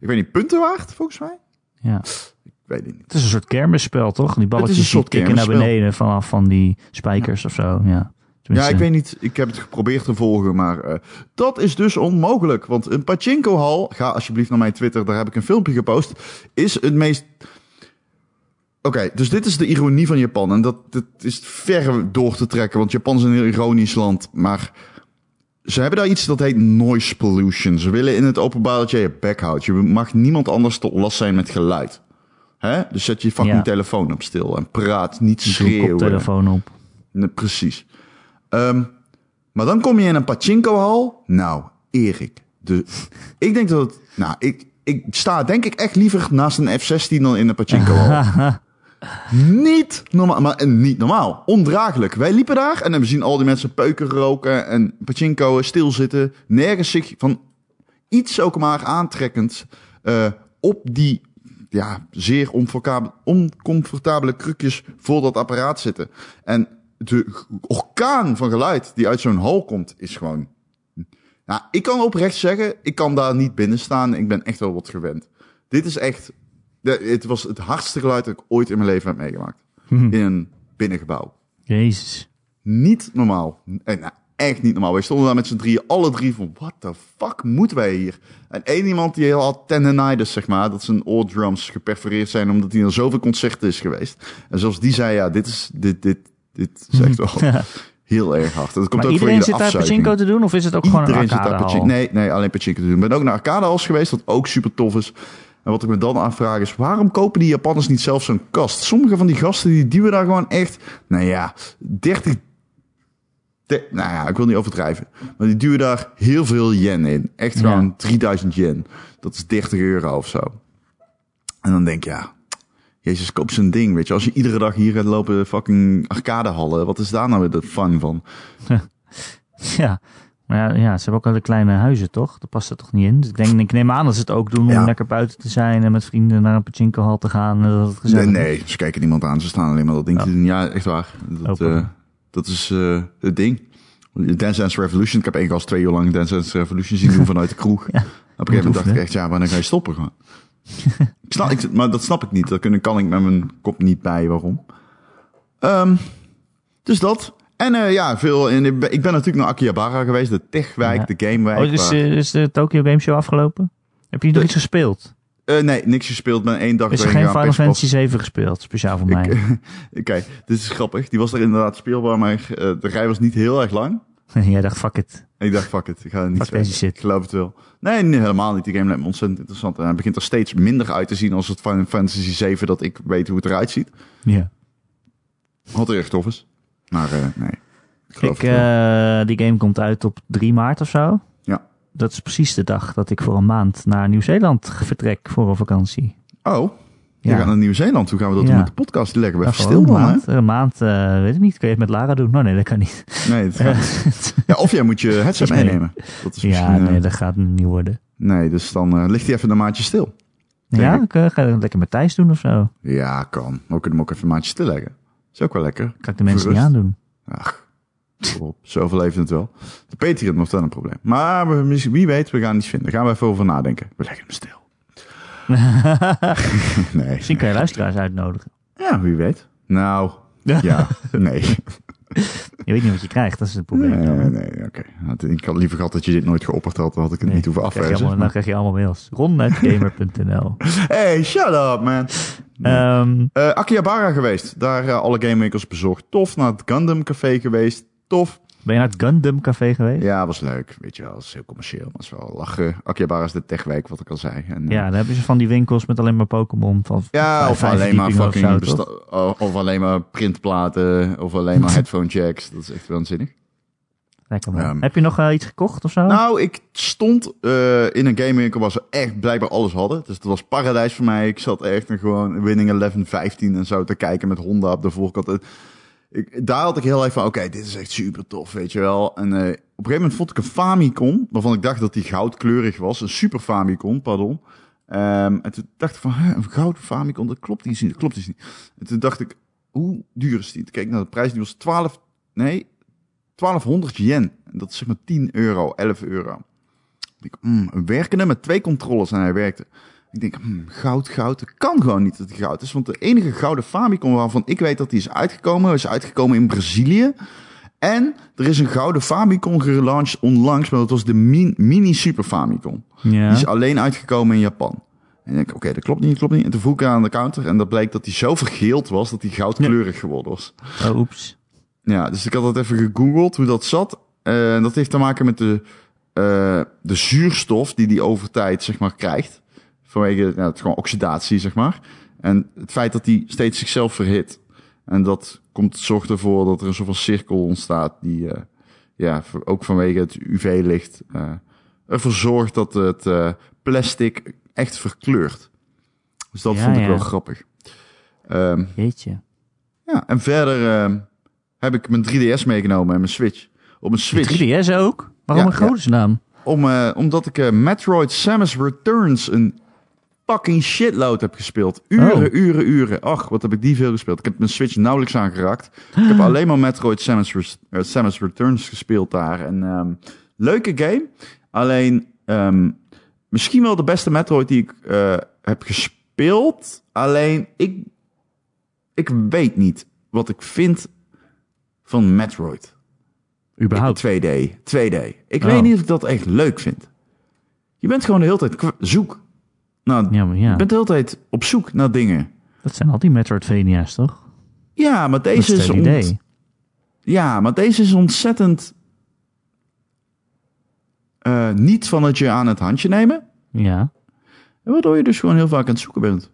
ik weet niet, punten waard volgens mij? ja. Weet het niet. Het is een soort kermisspel, toch? Die balletjes die naar beneden vanaf van die spijkers of zo. Ja, Ja, ik weet niet. Ik heb het geprobeerd te volgen, maar eh, dat is dus onmogelijk. Want een pachinko-hal, ga alsjeblieft naar mijn Twitter, daar heb ik een filmpje gepost, is het meest... Oké, dus dit is de ironie van Japan. En dat, dat is ver door te trekken, want Japan is een heel ironisch land. Maar ze hebben daar iets dat heet noise pollution. Ze willen in het openbaar dat je je bek houdt. Je mag niemand anders tot last zijn met geluid. Hè? Dus zet je fucking Ja. telefoon op stil en praat, niet Doe een schreeuwen. koptelefoon op. Nee, precies. Ehm, maar dan kom je in een pachinko-hal. Nou, Erik. De, ik denk dat het... Nou, ik, ik sta denk ik echt liever naast een F-16 dan in een pachinko-hal. niet normaal. Maar niet normaal. Ondraaglijk. Wij liepen daar en we zien al die mensen peuken roken en pachinkoen, stilzitten. Nergens zich van iets ook maar aantrekkend eh, op die ja, zeer oncomfortabele, oncomfortabele krukjes voor dat apparaat zitten. En de orkaan van geluid die uit zo'n hal komt, is gewoon... Nou, ik kan oprecht zeggen, ik kan daar niet binnen staan. Ik ben echt wel wat gewend. Dit is echt... Het was het hardste geluid dat ik ooit in mijn leven heb meegemaakt. In een binnengebouw. Jezus. Niet normaal. Eh, nou, echt niet normaal. Wij stonden daar met z'n drieën, alle drie van, what the fuck moeten wij hier? En één iemand die had tendinitis, zeg maar, dat zijn oordrums geperforeerd zijn omdat hij naar zoveel concerten is geweest. En zelfs die zei, ja, dit is, dit, dit, dit is echt wel heel erg hard. Dat komt Maar ook voor iedereen in de zit daar pachinko te doen? Of is het ook gewoon een Iedereen zit daar pachinko. Nee, nee, alleen pachinko te doen. Ik ben ook naar arcadehals geweest, wat ook super tof is. En wat ik me dan afvraag is, waarom kopen die Japanners niet zelf zo'n kast? Sommige van die gasten, die duwen daar gewoon echt, nou ja, 30... de- nou ja, ik wil niet overdrijven. Maar die duwen daar heel veel yen in. Echt Ja. gewoon 3000 yen. Dat is 30 euro of zo. En dan denk je, ja, Jezus, koop zo'n ding, weet je. Als je iedere dag hier gaat lopen fucking arcadehallen, wat is daar nou weer de fun van? Ja. Maar ja, ze hebben ook al de kleine huizen, toch? Dat past er toch niet in? Dus ik, denk, ik neem aan dat ze het ook doen om Ja. lekker buiten te zijn en met vrienden naar een pachinko-hal te gaan. En dat het Nee, nee, ze kijken niemand aan. Ze staan alleen maar dat ding Ja. doen. Ja, echt waar. Dat, Open. Dat is eh, het ding. Dance Dance Revolution. Ik heb één gast twee uur lang Dance Dance Revolution zien doen vanuit de kroeg. Ja. Op een gegeven moment dacht ik echt, ja, wanneer ga je stoppen gewoon? ik snap, ik, maar dat snap ik niet. Dat kan, kan ik met mijn kop niet bij waarom. Ehm, dus dat. En eh, ja, veel. In, ik ben natuurlijk naar Akihabara geweest. De techwijk, Ja. de gamewijk. Oh, is, waar- eh, is de Tokyo Game Show afgelopen? Heb je nog De- iets gespeeld? Eh, nee, niks gespeeld. Ben één dag Is er geen Final Fantasy 7 gespeeld? Speciaal voor mij. Kijk, dit is grappig. Die was er inderdaad speelbaar, maar eh, de rij was niet heel erg lang. Jij dacht, fuck it. Ik dacht, fuck it, ik ga er niet Fuck shit. Ik geloof het wel. Nee, nee, helemaal niet. Die game lijkt me ontzettend interessant. En hij begint er steeds minder uit te zien als het Final Fantasy 7 dat ik weet hoe het eruit ziet. Ja. Wat er echt tof is. Maar eh, nee, ik Ik, die game komt uit op 3 maart of zo. Dat is precies de dag dat ik voor een maand naar Nieuw-Zeeland vertrek voor een vakantie. Oh, je Ja. gaat naar Nieuw-Zeeland. Hoe gaan we dat Ja. doen met de podcast? Die Ja, even gewoon stil dan, een hè? maand, Een maand, eh, weet ik niet. Kun je het met Lara doen? Oh nee, dat kan niet. Nee, het gaat- ja, of jij moet je headset meenemen. Dat is ja, misschien, eh, nee, dat gaat niet worden. nee, dus dan eh, ligt hij even een maandje stil. Ja, ik ga het lekker met Thijs doen of zo. Ja, kan. Maar we kunnen hem ook even een maandje stil leggen. Is ook wel lekker. Kan ik de mensen niet aandoen. Ach, kom op. Zo overleeft het wel. De Patreon wordt wel een probleem. Maar we, wie weet, we gaan iets vinden. Daar gaan we even over nadenken. We leggen hem stil. nee. Misschien kan je luisteraars uitnodigen. Ja, wie weet. Nou, ja, nee. Je weet niet wat je krijgt, dat is het probleem. Nee, nee, oké. Ik had liever gehad dat je dit nooit geopperd had. Dan had ik het Nee, niet hoeven afwijzen. Dan krijg je allemaal mails. Ron.gamer.nl Hey, shut up, man. Eh Akihabara geweest. Daar eh, alle gamewinkels bezocht. Tof. Naar het Gundam Café geweest. Tof. Ben je naar het Gundam Café geweest? Ja, was leuk. Weet je wel, het is heel commercieel. Maar het is wel lachen. Akihabara is de techwijk, wat ik al zei. En, eh, Ja, dan hebben ze van die winkels met alleen maar Pokémon. Van Ja, of alleen maar fucking of zo, toch? of alleen maar printplaten of alleen maar headphone jacks. Dat is echt waanzinnig. Ehm, Heb je nog eh, iets gekocht of zo? Nou, ik stond eh, in een gamewinkel waar ze echt blijkbaar alles hadden. Dus dat was paradijs voor mij. Ik zat echt een gewoon Winning Eleven 15 en zo te kijken met Honda op de voorkant. Ik, daar had ik heel even van, oké, dit is echt super tof, weet je wel. En eh, op een gegeven moment vond ik een Famicom, waarvan ik dacht dat die goudkleurig was. Een Super Famicom, pardon. Ehm, en toen dacht ik van, een gouden Famicom, dat klopt niet, dat klopt iets niet. En toen dacht ik, hoe duur is die? Toen keek ik naar de prijs, die was 12, nee, 1200 yen. En dat is zeg maar 10 euro, 11 euro. Ik, een werkende met twee controllers en hij werkte. Ik denk, hmm, goud, goud. Het kan gewoon niet dat het goud is. Want de enige gouden Famicom waarvan ik weet dat die is uitgekomen, is uitgekomen in Brazilië. En er is een gouden Famicom gelaunched onlangs, maar dat was de min- mini Super Famicom. ja. Die is alleen uitgekomen in Japan. En ik denk, oké, dat klopt niet, dat klopt niet. En toen vroeg ik aan de counter en dat bleek dat die zo vergeeld was, dat die goudkleurig geworden was. Oh, oeps. Ja, dus ik had dat even gegoogeld hoe dat zat. Eh, dat heeft te maken met de, eh, de zuurstof die die over tijd zeg maar, krijgt. Vanwege ja, het gewoon oxidatie, zeg maar. En het feit dat die steeds zichzelf verhit. En dat komt, zorgt ervoor dat er een soort van cirkel ontstaat die eh, ja, ook vanwege het UV-licht eh, ervoor zorgt dat het eh, plastic echt verkleurt. Dus dat Ja, vond ik ja. wel grappig. Ehm, Jeetje. ja, en verder ehm, heb ik mijn 3DS meegenomen en mijn Switch. Op een Switch. 3DS ook? Waarom Ja, een godesnaam? Om, eh, omdat ik Metroid Samus Returns een fucking shitload heb gespeeld. Uren, Oh. uren, uren. Ach, wat heb ik die veel gespeeld. Ik heb mijn Switch nauwelijks aangeraakt. Ik heb alleen maar Metroid Samus, eh, Samus Returns gespeeld daar. En ehm, leuke game. Alleen ehm, misschien wel de beste Metroid die ik eh, heb gespeeld. Alleen ik, ik weet niet wat ik vind van Metroid. Überhaupt. 2D. 2D. Ik Oh. weet niet of ik dat echt leuk vind. Je bent gewoon de hele tijd zoek. Nou, Ja, maar ja. Je bent de hele tijd op zoek naar dingen. Dat zijn al die Metroidvania's, toch? Ja, maar deze is is, het ont- idee. ja, maar deze is ontzettend eh, niet van het je aan het handje nemen. Ja. Waardoor je dus gewoon heel vaak aan het zoeken bent.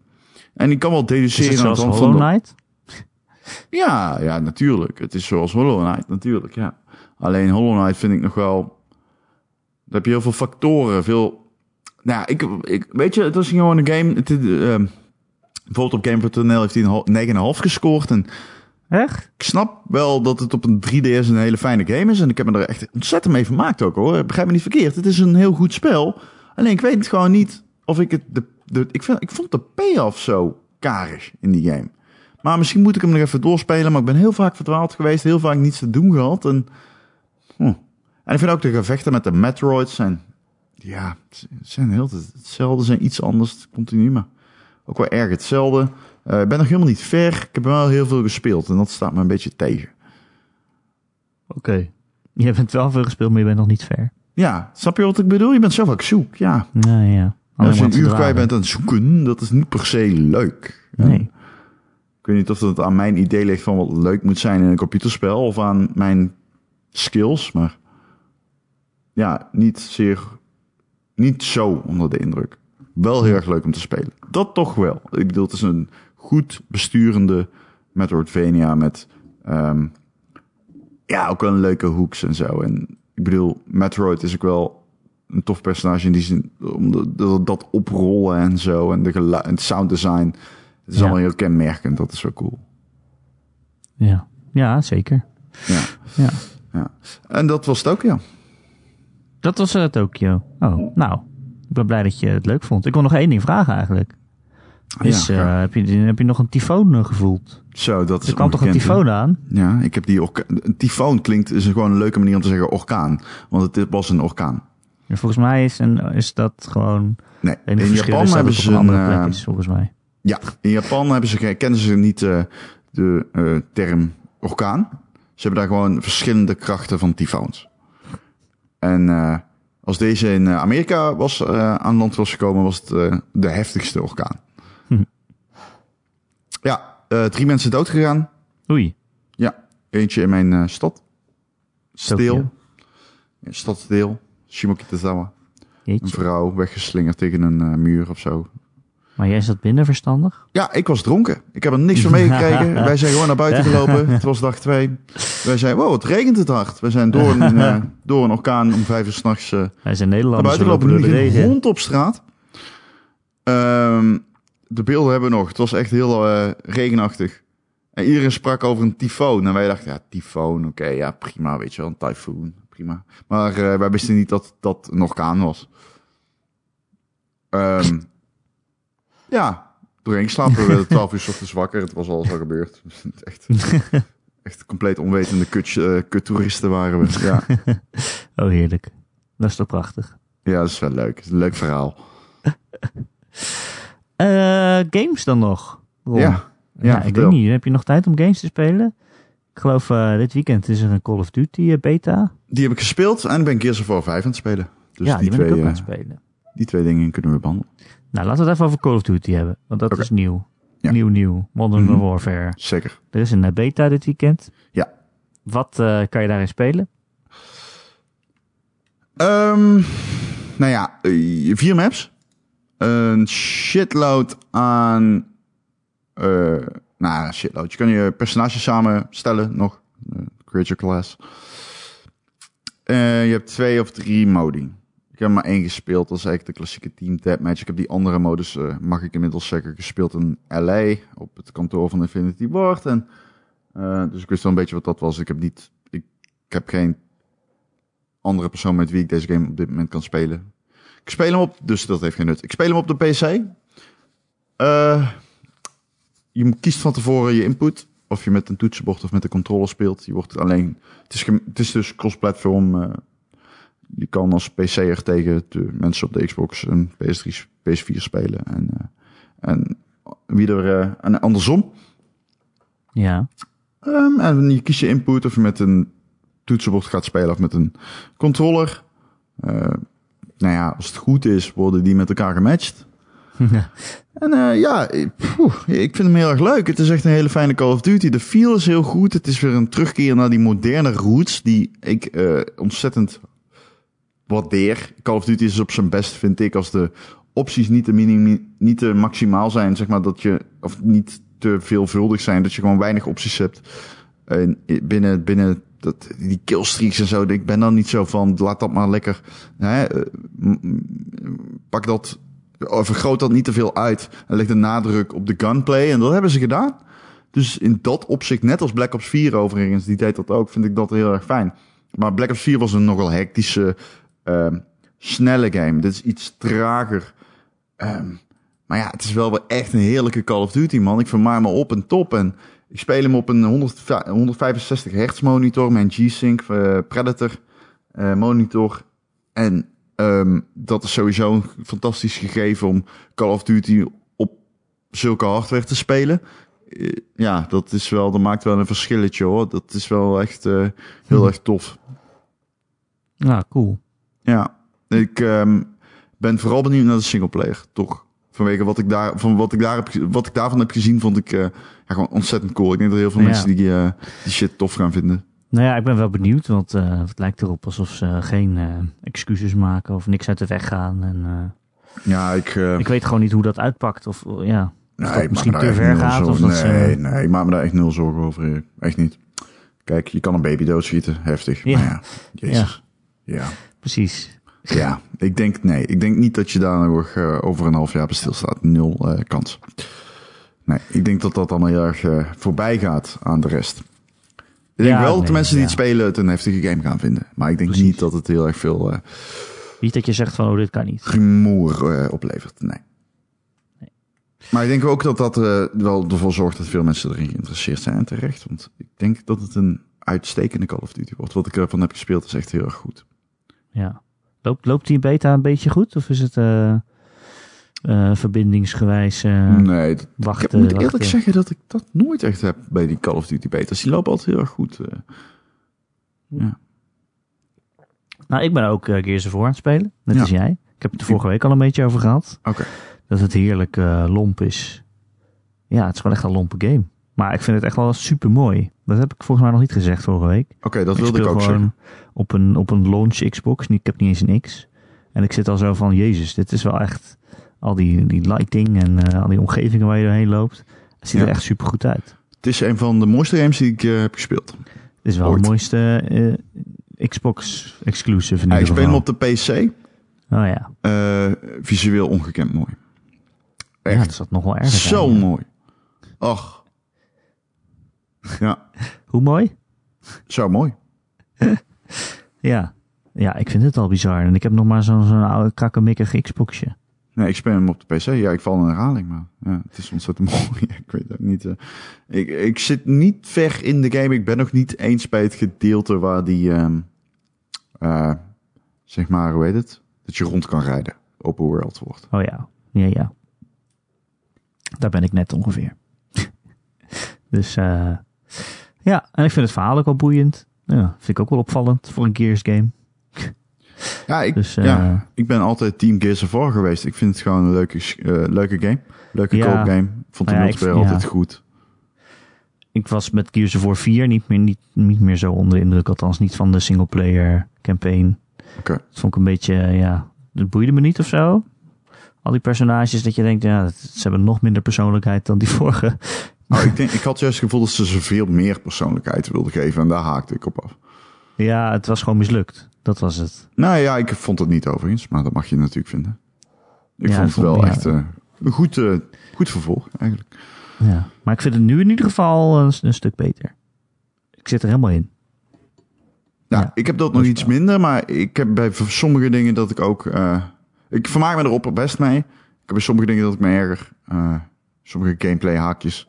En ik kan wel Is deduceren het aan zoals Hollow Knight? Ja, ja, natuurlijk. Het is zoals Hollow Knight, natuurlijk, ja. Alleen Hollow Knight vind ik nog wel... Daar heb je heel veel factoren, veel... Nou, ik, ik, weet je, het was gewoon een game... Het, ehm, bijvoorbeeld op Game.nl heeft hij een hal- 9,5 gescoord. En Echt? ik snap wel dat het op een 3DS een hele fijne game is. En ik heb me er echt ontzettend mee vermaakt ook, hoor. Begrijp me niet verkeerd. Het is een heel goed spel. Alleen ik weet het gewoon niet of ik het... De, de, ik, vind, ik vond de payoff zo karig in die game. Maar misschien moet ik hem nog even doorspelen. Maar ik ben heel vaak verdwaald geweest. Heel vaak niets te doen gehad. En, hm. en ik vind ook de gevechten met de Metroids zijn... Ja, het zijn heel hetzelfde. zijn iets anders. Continu, maar ook wel erg hetzelfde. Eh, ik ben nog helemaal niet ver. Ik heb wel heel veel gespeeld. En dat staat me een beetje tegen. Oké. Je bent wel veel gespeeld, maar je bent nog niet ver. Ja, snap je wat ik bedoel? Je bent zelf ook zoek. Ja. Nou ja. En als je een uur kwijt bent aan het zoeken, dat is niet per se leuk. Nee. Ik weet niet of het aan mijn idee ligt van wat leuk moet zijn in een computerspel of aan mijn skills, maar ja, niet zeer, niet zo onder de indruk. Wel heel erg leuk om te spelen. Dat toch wel. Ik bedoel, het is een goed besturende Metroidvania met, ehm, ja, ook wel een leuke hoeks en zo. En ik bedoel, Metroid is ook wel een tof personage in die zin, om de, dat oprollen en zo en de gelu- en het sound design. Het is Ja. allemaal heel kenmerkend, dat is wel cool. Ja. Ja, zeker. Ja. Ja. ja. En dat was het ook, ja. Dat was uh, Tokio. Oh, nou. Ik ben blij dat je het leuk vond. Ik wil nog één ding vragen eigenlijk. Is, ja, eh, heb, je, heb je nog een tyfoon eh, gevoeld? Zo, dat is Er kwam toch een tyfoon aan? Ja, ik heb die orka- Een tyfoon klinkt, is gewoon een leuke manier om te zeggen orkaan. Want het was een orkaan. Ja, volgens mij is, een, is dat gewoon... Nee, Het in Japan hebben het ze een andere een, plek eh, is, volgens mij. Ja, in Japan hebben ze, kennen ze niet eh, de eh, term orkaan. Ze hebben daar gewoon verschillende krachten van tyfoons. En eh, als deze in eh, Amerika was, eh, aan land was gekomen, was het eh, de heftigste orkaan. Hm. Ja, drie mensen dood gegaan. Oei. Ja, eentje in mijn stad. Ja, stadsdeel. Shimokitazawa. Een vrouw weggeslingerd tegen een muur of zo. Maar jij zat binnen verstandig? Ja, ik was dronken. Ik heb er niks van meegekregen. Wij zijn gewoon naar buiten gelopen. Het was dag twee. Wij zeiden, wow, het regent het hard. We zijn door een, eh, door een orkaan om vijf uur s'nachts uh, Wij zijn naar Nederlanders, buiten we lopen gelopen. door de regen. hond op straat. Ehm, de beelden hebben we nog. Het was echt heel eh, regenachtig. En iedereen sprak over een tyfoon. En wij dachten, ja, tyfoon, oké, ja, prima, weet je wel, een tyfoon, prima. Maar eh, wij wisten niet dat dat een orkaan was. Ehm, ja, doorheen geslapen. We werden twaalf uur 's ochtends wakker. Het was alles al gebeurd. echt, echt compleet onwetende kut, eh, kuttoeristen waren we. Ja. Oh, heerlijk. Dat is toch prachtig. ja, dat is wel leuk. Het is een leuk verhaal. Eh, games dan nog? Ron? Ja, Ja, ja, ik weet niet. Heb je nog tijd om games te spelen? Ik geloof eh, dit weekend is er een Call of Duty beta. Die heb ik gespeeld en ik ben Gears of War 5 aan het spelen. Dus ja, die, die ben twee, ik ook aan het spelen. die twee dingen kunnen we behandelen. Nou, laten we het even over Call of Duty hebben. Want dat is nieuw. Ja. Nieuw, nieuw. Modern Mhm. Warfare. Zeker. Er is een eh, beta dit weekend. Ja. Wat eh, kan je daarin spelen? Ehm, nou ja, eh, vier maps. Een shitload aan... nou, shitload. Je kan je personage samenstellen nog. Create your class. Je hebt twee of drie modi. Heb maar één gespeeld. Dat is eigenlijk de klassieke team deathmatch. Ik heb die andere modus, eh, mag ik inmiddels zeggen, gespeeld in LA. Op het kantoor van Infinity Ward. En, eh, dus ik wist wel een beetje wat dat was. Ik heb niet... Ik, heb geen andere persoon met wie ik deze game op dit moment kan spelen. Ik speel hem op, dus dat heeft geen nut. Ik speel hem op de PC. Eh, je kiest van tevoren je input. Of je met een toetsenbord of met een controller speelt. Je wordt alleen. Het is, het is dus cross-platform. Je kan als PC'er tegen de mensen op de Xbox en PS3, PS4 spelen. En, eh, en wie er. eh, en andersom. Ja. Ehm, en je kiest je input of je met een toetsenbord gaat spelen of met een controller. Eh, nou ja, als het goed is, worden die met elkaar gematcht. En eh, ja, ik- poeh, ik vind hem heel erg leuk. Het is echt een hele fijne Call of Duty. De feel is heel goed. Het is weer een terugkeer naar die moderne roots die ik ontzettend waardeer. Call of Duty is op zijn best, vind ik, als de opties niet te, minimi- niet te maximaal zijn. Zeg maar dat je, of niet te veelvuldig zijn. Dat je gewoon weinig opties hebt. En binnen, binnen dat, die killstreaks en zo. Ik ben dan niet zo van, laat dat maar lekker. Hè, eh, pak dat, vergroot dat niet te veel uit. En leg de nadruk op de gunplay. En dat hebben ze gedaan. Dus in dat opzicht, net als Black Ops 4 overigens, die deed dat ook, vind ik dat heel erg fijn. Maar Black Ops 4 was een nogal hectische, ehm, snelle game. Dit is iets trager. Ehm, maar ja, het is wel weer echt een heerlijke Call of Duty, man. Ik vermaak me op en top. En ik speel hem op een 100 165 hertz monitor, mijn G-Sync eh, Predator eh, monitor. En ehm, dat is sowieso een fantastisch gegeven om Call of Duty op zulke hardware te spelen. Eh, ja, dat is wel, dat maakt wel een verschilletje hoor. Dat is wel echt heel Hm. erg tof. Nou, cool. Ja, ik ehm, ben vooral benieuwd naar de singleplayer, toch? Vanwege wat ik, daar, van wat, ik daar heb, wat ik daarvan heb gezien, vond ik eh, ja, gewoon ontzettend cool. Ik denk dat heel veel Ja. mensen die, eh, die shit tof gaan vinden. Nou ja, ik ben wel benieuwd, want eh, het lijkt erop alsof ze geen excuses maken of niks uit de weg gaan. En, Ja, ik... ik weet gewoon niet hoe dat uitpakt. Of ja, of nee, dat ik misschien te ver gaat. Of zorgen- dat ze, nee, nee, ik maak me daar echt nul zorgen over. Erik. Echt niet. Kijk, je kan een baby doodschieten. Heftig. Ja. Maar ja, jezus. Ja. Precies. Ja, ik denk, nee, ik denk niet dat je daar nog eh, over een half jaar bij stilstaat. Nul eh, kans. Nee, ik denk dat dat allemaal heel erg eh, voorbij gaat aan de rest. Ik denk Ja, wel dat de nee, mensen die ja. het spelen het een heftige game gaan vinden. Maar ik denk Precies. niet dat het heel erg veel eh Niet dat je zegt van, oh, dit kan niet. rumoer oplevert. Nee. Maar ik denk ook dat dat wel ervoor zorgt dat veel mensen erin geïnteresseerd zijn. En terecht, want ik denk dat het een uitstekende Call of Duty wordt. Wat ik ervan heb gespeeld is echt heel erg goed. Ja. Loopt, loopt die beta een beetje goed? Of is het eh, eh, verbindingsgewijs eh, nee, dat, wachten? ik moet eerlijk wachten? zeggen dat ik dat nooit echt heb bij die Call of Duty betas. Die lopen altijd heel erg goed. ja. Nou, ik ben ook uh, Gears of War aan het spelen. Net Ja. als jij. Ik heb het er vorige week al een beetje over gehad. Oké. Dat het heerlijk lomp is. Ja, het is gewoon echt een lompe game. Maar ik vind het echt wel super mooi. Dat heb ik volgens mij nog niet gezegd vorige week. Oké, dat wilde ik ook zeggen. op een, op een launch Xbox. Ik heb niet eens een X. En ik zit al zo van, jezus, dit is wel echt... Al die, die lighting en eh, al die omgevingen waar je doorheen loopt. Het ziet Ja. er echt super goed uit. Het is een van de mooiste games die ik eh, heb gespeeld. Het is wel Ooit. de mooiste eh, Xbox exclusive in Ja, ik speel hem op de PC. Oh ja. visueel ongekend mooi. ja, Echt dat zat nog wel erg zo ja. mooi. Och. Ja, Hoe mooi? zo mooi. Ja. Ja, ik vind het al bizar. En ik heb nog maar zo'n zo'n oude krakkemikkig Xboxje. Nee, ik speel hem op de PC. Ja, ik val in herhaling, maar ja, het is ontzettend mooi. ik weet ook niet. eh. ik, ik zit niet ver in de game. Ik ben nog niet eens bij het gedeelte waar die, ehm, eh, zeg maar, hoe heet het? Dat je rond kan rijden. Open world wordt. Oh ja. Ja, ja. Daar ben ik net ongeveer. dus eh ja, en ik vind het verhaal ook wel boeiend. Ja, vind ik ook wel opvallend voor een Gears game. Ja, ik, Dus, eh, ja, ik ben altijd team Gears of War geweest. Ik vind het gewoon een leuke, eh, leuke game. Leuke Ja. koop game. Vond de ja, ik- multiplayer altijd goed. Ik was met Gears of War 4 niet meer, niet, niet meer zo onder de indruk. Althans niet van de singleplayer campaign. Oké. Dat vond ik een beetje, eh, ja, dat boeide me niet of zo. Al die personages dat je denkt, ja, ze hebben nog minder persoonlijkheid dan die vorige. Nou, ik, denk, ik had juist het gevoel dat ze ze veel meer persoonlijkheid wilden geven. En daar haakte ik op af. Ja, het was gewoon mislukt. Dat was het. Nou ja, ik vond het niet overigens. Maar dat mag je natuurlijk vinden. Ik Ja, vond het wel ja. echt eh, een goed, eh, goed vervolg eigenlijk. Ja. Maar ik vind het nu in ieder geval een, een stuk beter. Ik zit er helemaal in. Ja, Ja, ik heb dat nog iets minder, maar ik heb bij sommige dingen dat ik ook... eh, ik vermaak me erop best mee. Ik heb bij sommige dingen dat ik me erger. eh, sommige gameplay haakjes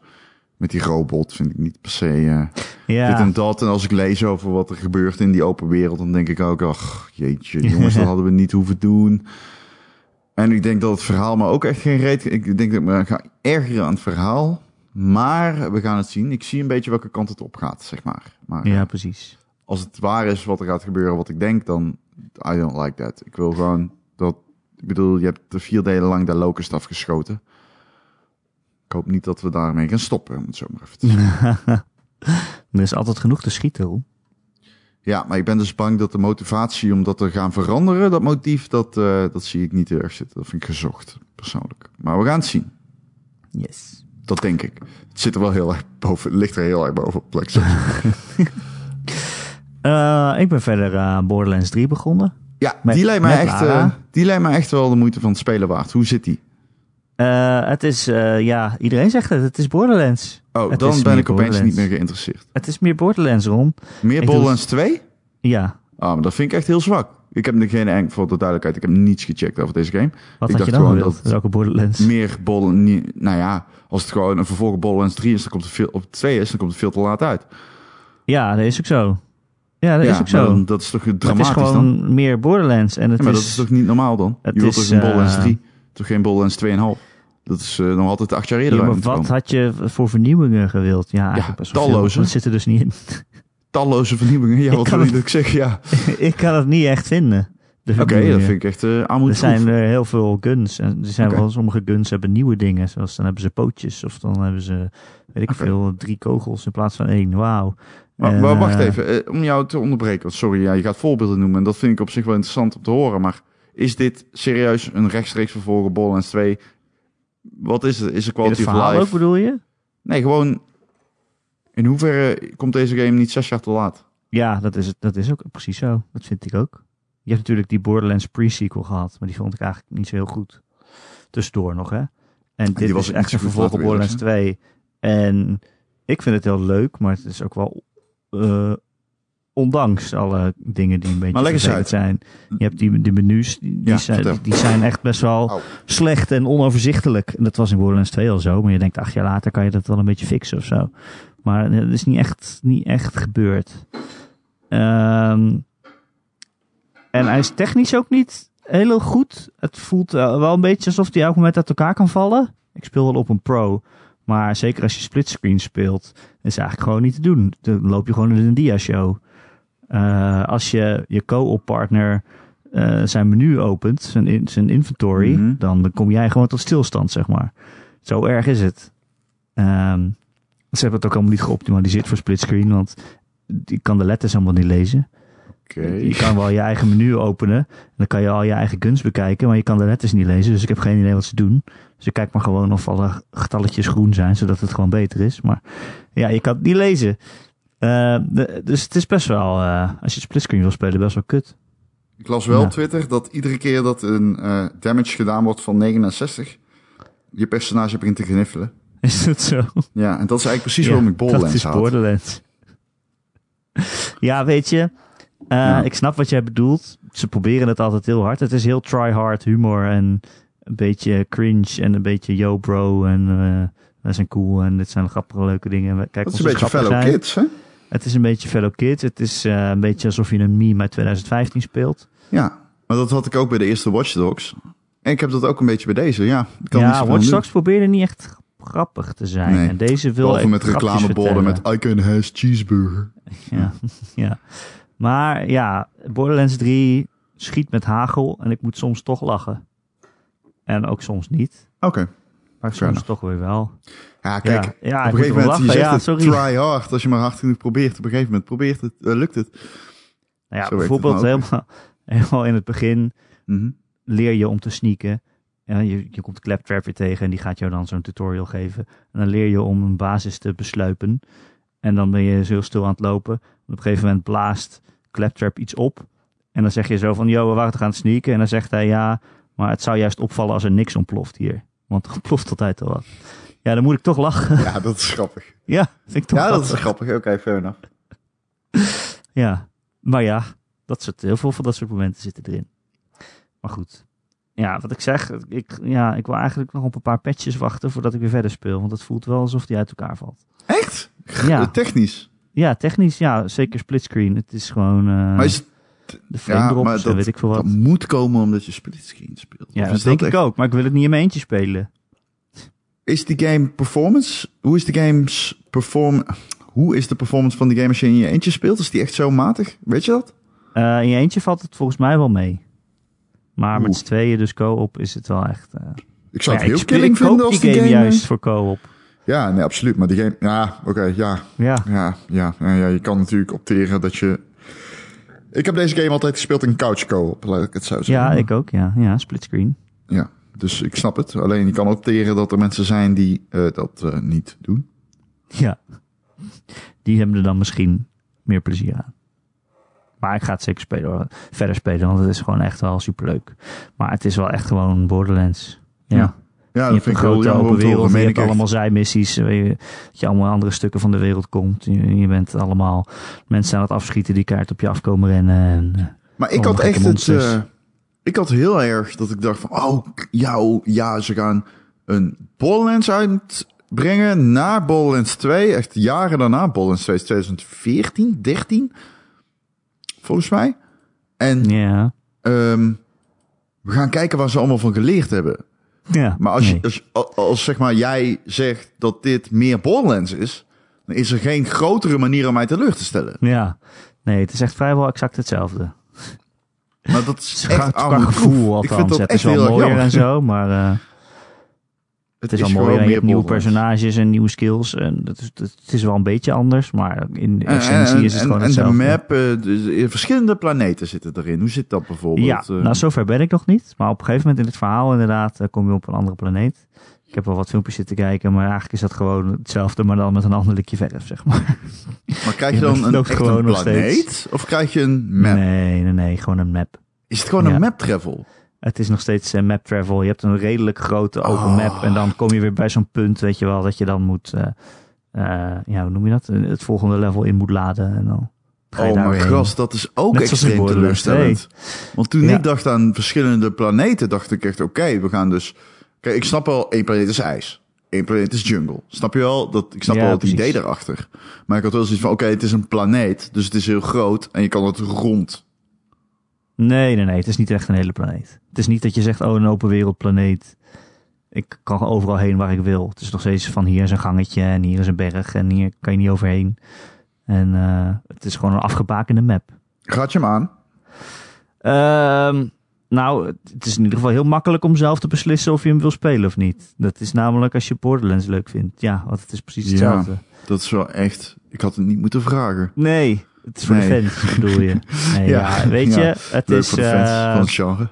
met die robot vind ik niet per se eh, Ja, dit en dat. En als ik lees over wat er gebeurt in die open wereld, dan denk ik ook... Ach, jeetje, jongens, dat hadden we niet hoeven doen. En ik denk dat het verhaal me ook echt geen reet... Ik denk dat ik me ga ergeren aan het verhaal. Maar we gaan het zien. Ik zie een beetje welke kant het op gaat, zeg maar. Maar ja, precies. als het waar is wat er gaat gebeuren, wat ik denk, dan I don't like that. Ik wil gewoon dat, ik bedoel, je hebt de vier delen lang de locust afgeschoten. Ik hoop niet dat we daarmee gaan stoppen, om het zo maar even te zeggen. Er is altijd genoeg te schieten, hoor. Ja, maar ik ben dus bang dat de motivatie om dat te gaan veranderen, dat motief, dat, eh, dat zie ik niet erg zitten. Dat vind ik gezocht, persoonlijk. Maar we gaan het zien. Yes. Dat denk ik. Het zit er wel heel erg boven, het ligt er heel erg boven op plek. Eh, ik ben verder aan Borderlands 3 begonnen. Ja, Met- die lijkt, mij met echt, eh, die lijkt mij echt wel de moeite van het spelen waard. Hoe zit die? Eh, het is, eh, ja, iedereen zegt het. Het is Borderlands. Oh, Het dan ben ik opeens niet meer geïnteresseerd. Het is meer Borderlands, Ron. Meer Ik Borderlands 2? Ja. Ah, maar dat vind ik echt heel zwak. Ik heb geen enkel, voor de duidelijkheid, ik heb niets gecheckt over deze game. Wat Ik dacht dan gewoon dat- Welke Borderlands? Meer Borderlands, nou ja, als het gewoon een vervolg op Borderlands 3 is, dan komt het veel, op 2 is, dan komt het veel te laat uit. Ja, dat is ook zo. Ja, dat ja, is ook zo. dan- dat is toch Maar het dramatisch is gewoon dan? meer Borderlands. En het Ja, maar is, dat is toch niet normaal dan? het Je wilt is, toch een Borderlands eh, 3, toch geen Borderlands 2,5? Dat is eh, nog altijd acht jaar eerder Ja, maar wat komen. had je voor vernieuwingen gewild? Ja, talloze. Dat zit er dus niet in. Talloze vernieuwingen. Ja, Ik wat wil het- ik zeg? Ja. ik kan het niet echt vinden. de Oké, dat vind ik echt uh, Er zijn er heel veel guns. En er zijn wel sommige guns hebben nieuwe dingen. Zoals dan hebben ze pootjes. Of dan hebben ze, weet ik veel, drie kogels in plaats van één. Wauw. Maar, wacht eh, even, eh, om jou te onderbreken. want Sorry, ja, je gaat voorbeelden noemen. En dat vind ik op zich wel interessant om te horen. Maar is dit serieus een rechtstreeks vervolg op Borderlands 2? Wat is het? Is het quality of life? ook bedoel je? Nee, gewoon... In hoeverre komt deze game niet zes jaar te laat? Ja, dat is, het, dat is ook precies zo. Dat vind ik ook. Je hebt natuurlijk die Borderlands pre-sequel gehad. Maar die vond ik eigenlijk niet zo heel goed. Tussendoor nog, hè. En dit was is echt een vervolg op Borderlands 2. En ik vind het heel leuk. Maar het is ook wel... eh, ondanks alle dingen die een beetje Maar leg eens vervelend zijn. Je hebt die, die menus, die, Ja, zijn, die zijn echt best wel Au. slecht en onoverzichtelijk. En dat was in Borderlands 2 al zo. Maar je denkt, acht jaar later kan je dat wel een beetje fixen of zo. Maar het is niet echt, niet echt gebeurd. Ehm, en hij is technisch ook niet heel goed. Het voelt eh, wel een beetje alsof hij elk moment uit elkaar kan vallen. Ik speel wel op een pro. Maar zeker als je splitscreen speelt, is eigenlijk gewoon niet te doen. Dan loop je gewoon in een dia-show. Eh, als je je co-op partner eh, zijn menu opent, zijn, in, zijn inventory, Mhm. dan kom jij gewoon tot stilstand, zeg maar. Zo erg is het. Ehm, ze hebben het ook allemaal niet geoptimaliseerd voor splitscreen, want je kan de letters allemaal niet lezen. Oké. Je kan wel je eigen menu openen. En dan kan je al je eigen guns bekijken. Maar je kan de letters niet lezen. Dus ik heb geen idee wat ze doen. Dus ik kijk maar gewoon of alle getalletjes groen zijn. Zodat het gewoon beter is. Maar ja, je kan het niet lezen. Eh, de- dus het is best wel, eh, als je splitscreen wil spelen, best wel kut. Ik las wel Ja. op Twitter dat iedere keer dat een eh, damage gedaan wordt van 69, je personage begint te gniffelen. Is dat zo? Ja, en dat is eigenlijk precies Ja, waarom ik Borderlands Dat is. Borderlands. ja, weet je. Ja. Ik snap wat jij bedoelt. Ze proberen het altijd heel hard. Het is heel try-hard humor en een beetje cringe en een beetje yo bro en wij zijn cool en dit zijn grappige leuke dingen. Kijk, dat is een beetje fellow zijn. kids, hè? Het is een beetje fellow kids. Het is eh, een beetje alsof je een meme uit 2015 speelt. Ja, maar dat had ik ook bij de eerste Watch Dogs. En ik heb dat ook een beetje bij deze, ja. Kan niet ja, Watch. Dogs probeerde niet echt grappig te zijn. Nee, En deze wil echt met reclameborden met I can has cheeseburger. Ja, ja. Maar ja, Borderlands 3 schiet met hagel en ik moet soms toch lachen. En ook soms niet. Oké. Maar soms toch weer wel. Ja, kijk. ja, ja, op een gegeven moment, je lachen. zegt het, sorry. try hard. Als je maar hard genoeg probeert, op een gegeven moment probeert het, eh, lukt het. Nou ja, Zo het bijvoorbeeld helemaal, Helemaal in het begin Mhm. leer je om te sneaken. Ja, je, je komt Claptrap weer tegen en die gaat jou dan zo'n tutorial geven. En dan leer je om een basis te besluipen. En dan ben je heel stil aan het lopen. op een gegeven moment blaast Claptrap iets op. En dan zeg je zo van, yo, we waren toch aan het sneaken. En dan zegt hij, ja, maar het zou juist opvallen als er niks ontploft hier. Want er ontploft altijd al wat. Ja, dan moet ik toch lachen. Ja, dat is grappig. ja, vind ik toch Ja, dat is grappig. grappig. Oké, fair enough. Ja, maar ja, dat soort, heel veel van dat soort momenten zitten erin. Maar goed. Ja, wat ik zeg, ik, ja, ik wil eigenlijk nog op een paar patches wachten voordat ik weer verder speel. Want het voelt wel alsof die uit elkaar valt. Echt? Ja. Technisch. Ja, technisch, ja, zeker splitscreen. Het is gewoon eh, maar is het, de frame ja, drops dat- weet ik veel wat. dat moet komen omdat je splitscreen speelt. ja, dat denk ik ook. Maar ik wil het niet in mijn eentje spelen. Is die game performance? Hoe is de game's perform? Hoe is de performance van die game als je in je eentje speelt? Is die echt zo matig? Weet je dat? Eh, in je eentje valt het volgens mij wel mee. Maar met z'n tweeën, dus co-op, is het wel echt... eh, Ik zou ja, het heel ik, killing vinden als die game, game... eh, juist voor co-op. Ja, nee, absoluut. Maar die game... Ja, oké, ja. Ja, Ja, ja, ja, ja, je kan natuurlijk opteren dat je... Ik heb deze game altijd gespeeld in couch co-op, laat ik het zo zeggen. ja, ik ook, ja. Ja, splitscreen. Ja, dus ik snap het. Alleen je kan opteren dat er mensen zijn die eh, dat eh, niet doen. Ja. Die hebben er dan misschien meer plezier aan. Maar ik ga het zeker spelen, hoor. verder spelen, want het is gewoon echt wel superleuk. Maar het is wel echt gewoon Borderlands. Ja. Ja, Ja, je dat vind ik open wereld, je hebt allemaal zijmissies, waar je, dat je allemaal andere stukken van de wereld komt. Je, je bent allemaal mensen aan het afschieten die kaart op je afkomen rennen. En, eh, Maar ik had echt het... ik had heel erg dat ik dacht van... Oh, ja, oh, ja, ze gaan een Borderlands uitbrengen na Borderlands 2. Echt jaren daarna. Borderlands 2 is 2014, 13. Volgens mij. En ja. ehm, we gaan kijken waar ze allemaal van geleerd hebben. ja. Maar als, je, Nee. als, als, als, zeg maar jij zegt dat dit meer Borderlands is... dan is er geen grotere manier om mij teleur te stellen. Ja. Nee, het is echt vrijwel exact hetzelfde. Maar dat is echt qua gevoel. Ik althans. vind dat het is wel mooier jammer. en zo, maar eh, het is, wel mooier. En je hebt nieuwe personages en nieuwe skills. En dat is, dat, het is wel een beetje anders, maar in de En- essentie en, is het en- gewoon en de hetzelfde. map, eh, dus, eh, verschillende planeten zitten erin. Hoe zit dat bijvoorbeeld? Ja, Eh, nou zover ben ik nog niet. Maar op een gegeven moment in het verhaal inderdaad eh, kom je op een andere planeet. Ik heb wel wat filmpjes zitten kijken, maar eigenlijk is dat gewoon hetzelfde, maar dan met een ander likje verf, zeg maar. maar krijg je je dan een, echt gewoon een planeet? steeds. Of krijg je een map? Nee, nee, nee, gewoon een map. Is het gewoon Ja. een map travel? Het is nog steeds eh, map travel. Je hebt een redelijk grote open Oh. map. En dan kom je weer bij zo'n punt, weet je wel, dat je dan moet, eh, eh, ja, hoe noem je dat? Het volgende level in moet laden. En dan ga je Oh mijn gras, dat is ook Net extreem teleurstellend. Want toen Ja. ik dacht aan verschillende planeten, dacht ik echt, oké, we gaan dus... Kijk, ik snap wel, één planeet is ijs. Één planeet is jungle. Snap je wel? Dat, ik snap Ja, wel het precies. idee daarachter. Maar ik had wel zoiets van, oké, het is een planeet, dus het is heel groot en je kan het rond. Nee, nee, nee. Het is niet echt een hele planeet. Het is niet dat je zegt, oh, een open wereldplaneet. Ik kan overal heen waar ik wil. Het is nog steeds van hier is een gangetje en hier is een berg en hier kan je niet overheen. En eh, het is gewoon een afgebakende map. Gaat je hem aan? Ehm, nou, het is in ieder geval heel makkelijk om zelf te beslissen of je hem wil spelen of niet. Dat is namelijk als je Borderlands leuk vindt. Ja, want het is precies Ja. hetzelfde. Dat is wel echt... Ik had het niet moeten vragen. Nee, het is voor Nee. de fans, bedoel je. Nee, Ja, ja, weet ja. je, het Leuk is... voor de fans eh, van het genre.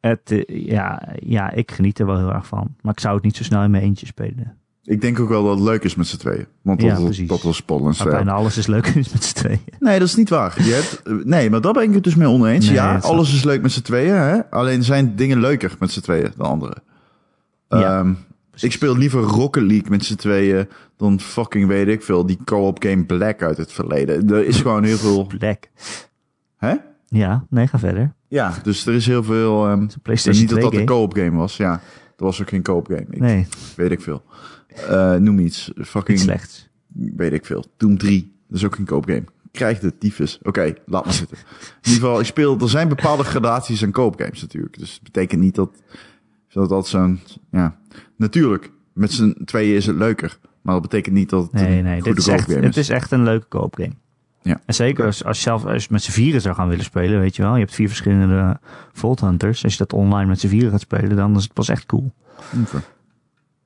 het, eh, ja, ja, ik geniet er wel heel erg van. Maar ik zou het niet zo snel in mijn eentje spelen. Ik denk ook wel dat het leuk is met z'n tweeën. Want Ja, dat, dat was Maar 2. bijna alles is leuk is met z'n tweeën. Nee, dat is niet waar. Je hebt, nee, maar daar ben ik het dus mee oneens. Nee, ja, is alles is leuk met z'n tweeën. Hè? Alleen zijn dingen leuker met z'n tweeën dan andere. Ja, Ehm, ik speel liever Rocket League met z'n tweeën dan fucking weet ik veel. Die co-op game Black uit het verleden. Er is gewoon heel veel... Black. Hè? Ja, nee, ga verder. Ja, dus er is heel veel... Het is niet dat 2 dat een co-op game was. Ja, dat was ook geen co-op game. Ik, Nee, Weet ik veel. Eh, noem iets. Fucking... iets slechts. weet ik veel. Doom 3. Dat is ook een koopgame. Krijg de tyfus. Oké, laat maar zitten. In ieder geval, ik speel... Er zijn bepaalde gradaties aan koopgames natuurlijk. Dus het betekent niet dat... Dat dat zo'n... Ja. Natuurlijk, met z'n tweeën is het leuker. Maar dat betekent niet dat het Nee, een nee, dit goede is echt, het is echt een leuke koopgame. Ja. En zeker als, als je zelf als je met z'n vieren zou gaan willen spelen, weet je wel. Je hebt vier verschillende Vault Hunters. Als je dat online met z'n vieren gaat spelen, dan is het pas echt cool.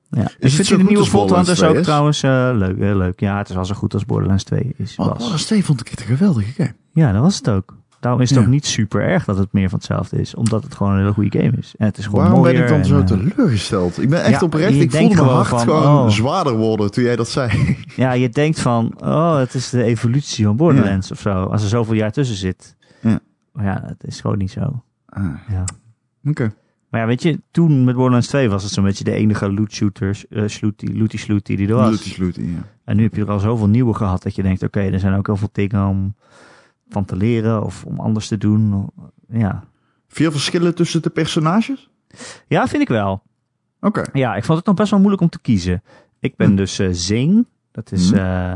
Ja. het ik vind goed nieuwe Hunters 2 ook is? trouwens eh, leuk, heel leuk. Ja, het is wel zo goed als Borderlands 2 is. Oh. Borderlands 2 vond ik echt een geweldige game. Ja, dat was het ook. Daarom is het Ja. ook niet super erg dat het meer van hetzelfde is. Omdat het gewoon een hele goede game is. En het is gewoon Waarom ben ik dan en, zo eh, teleurgesteld? Ik ben echt Ja, oprecht. Ik voelde mijn gewoon hart van, gewoon oh. zwaarder worden toen jij dat zei. Ja, je denkt van, oh, het is de evolutie van Borderlands of zo. Als er zoveel jaar tussen zit. Ja. Maar ja, het is gewoon niet zo. Ah, Ja. Oké. Maar ja, weet je, toen met Borderlands 2 was het zo'n beetje de enige loot shooter, eh slooty, looty slooty die er was. Looty slooty, ja. En nu heb je er al zoveel nieuwe gehad dat je denkt, oké, er zijn ook heel veel dingen om van te leren of om anders te doen. Ja, Veel verschillen tussen de personages? ja vind ik wel. Oké. Ja, ik vond het nog best wel moeilijk om te kiezen. Ik ben Hm. dus eh Zane. Dat is Hm. eh,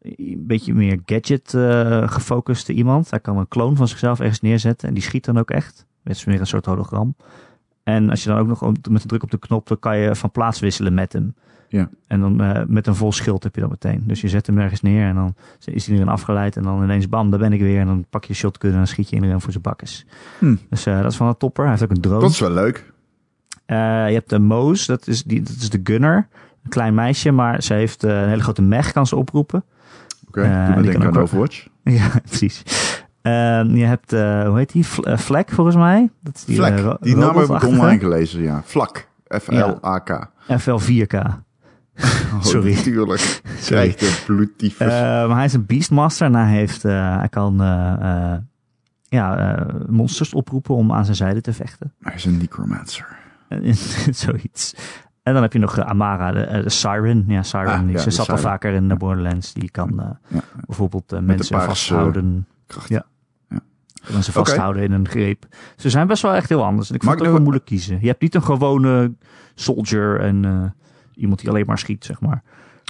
een beetje meer gadget eh gefocuste iemand. Hij kan een kloon van zichzelf ergens neerzetten en die schiet dan ook echt. Het is meer een soort hologram. En als je dan ook nog op- met een druk op de knop, dan kan je van plaats wisselen met hem. Ja. En dan eh, met een vol schild heb je dat meteen. Dus je zet hem ergens neer en dan is hij erin afgeleid. En dan ineens bam, daar ben ik weer. En dan pak je shotgun en dan schiet je iedereen voor zijn bakkes. Hm. Dus eh, dat is van een topper. Hij heeft ook een drone. Dat is wel leuk. Eh, je hebt de Moos, dat is, die, dat is de gunner. Een klein meisje, maar ze heeft een hele grote mech, kan ze oproepen. Oké, Eh, doe die kan aan Overwatch. ja, precies. Ehm, je hebt, eh, hoe heet die? Vl- eh, volgens mij. Dat is die, Vlak, eh, die naam heb ik online gelezen, ja. Vlak. F-L-A-K. FL4K. Oh, Sorry. Natuurlijk. Krijgt een bloedtyfus. Maar hij is een beastmaster en hij, heeft, hij kan ja, monsters oproepen om aan zijn zijde te vechten. Hij is een necromancer. Zoiets. En dan heb je nog Amara, de, de Siren. Ja, Siren. Ah, die, ja, ze zat al vaker in de Borderlands. Die kan Ja. bijvoorbeeld mensen vasthouden. Kracht. Ja. Kan ze vasthouden in een greep. Ze zijn best wel echt heel anders. En ik Mag vond het ook wel moeilijk kiezen. Je hebt niet een gewone soldier en eh, iemand die alleen maar schiet, zeg maar.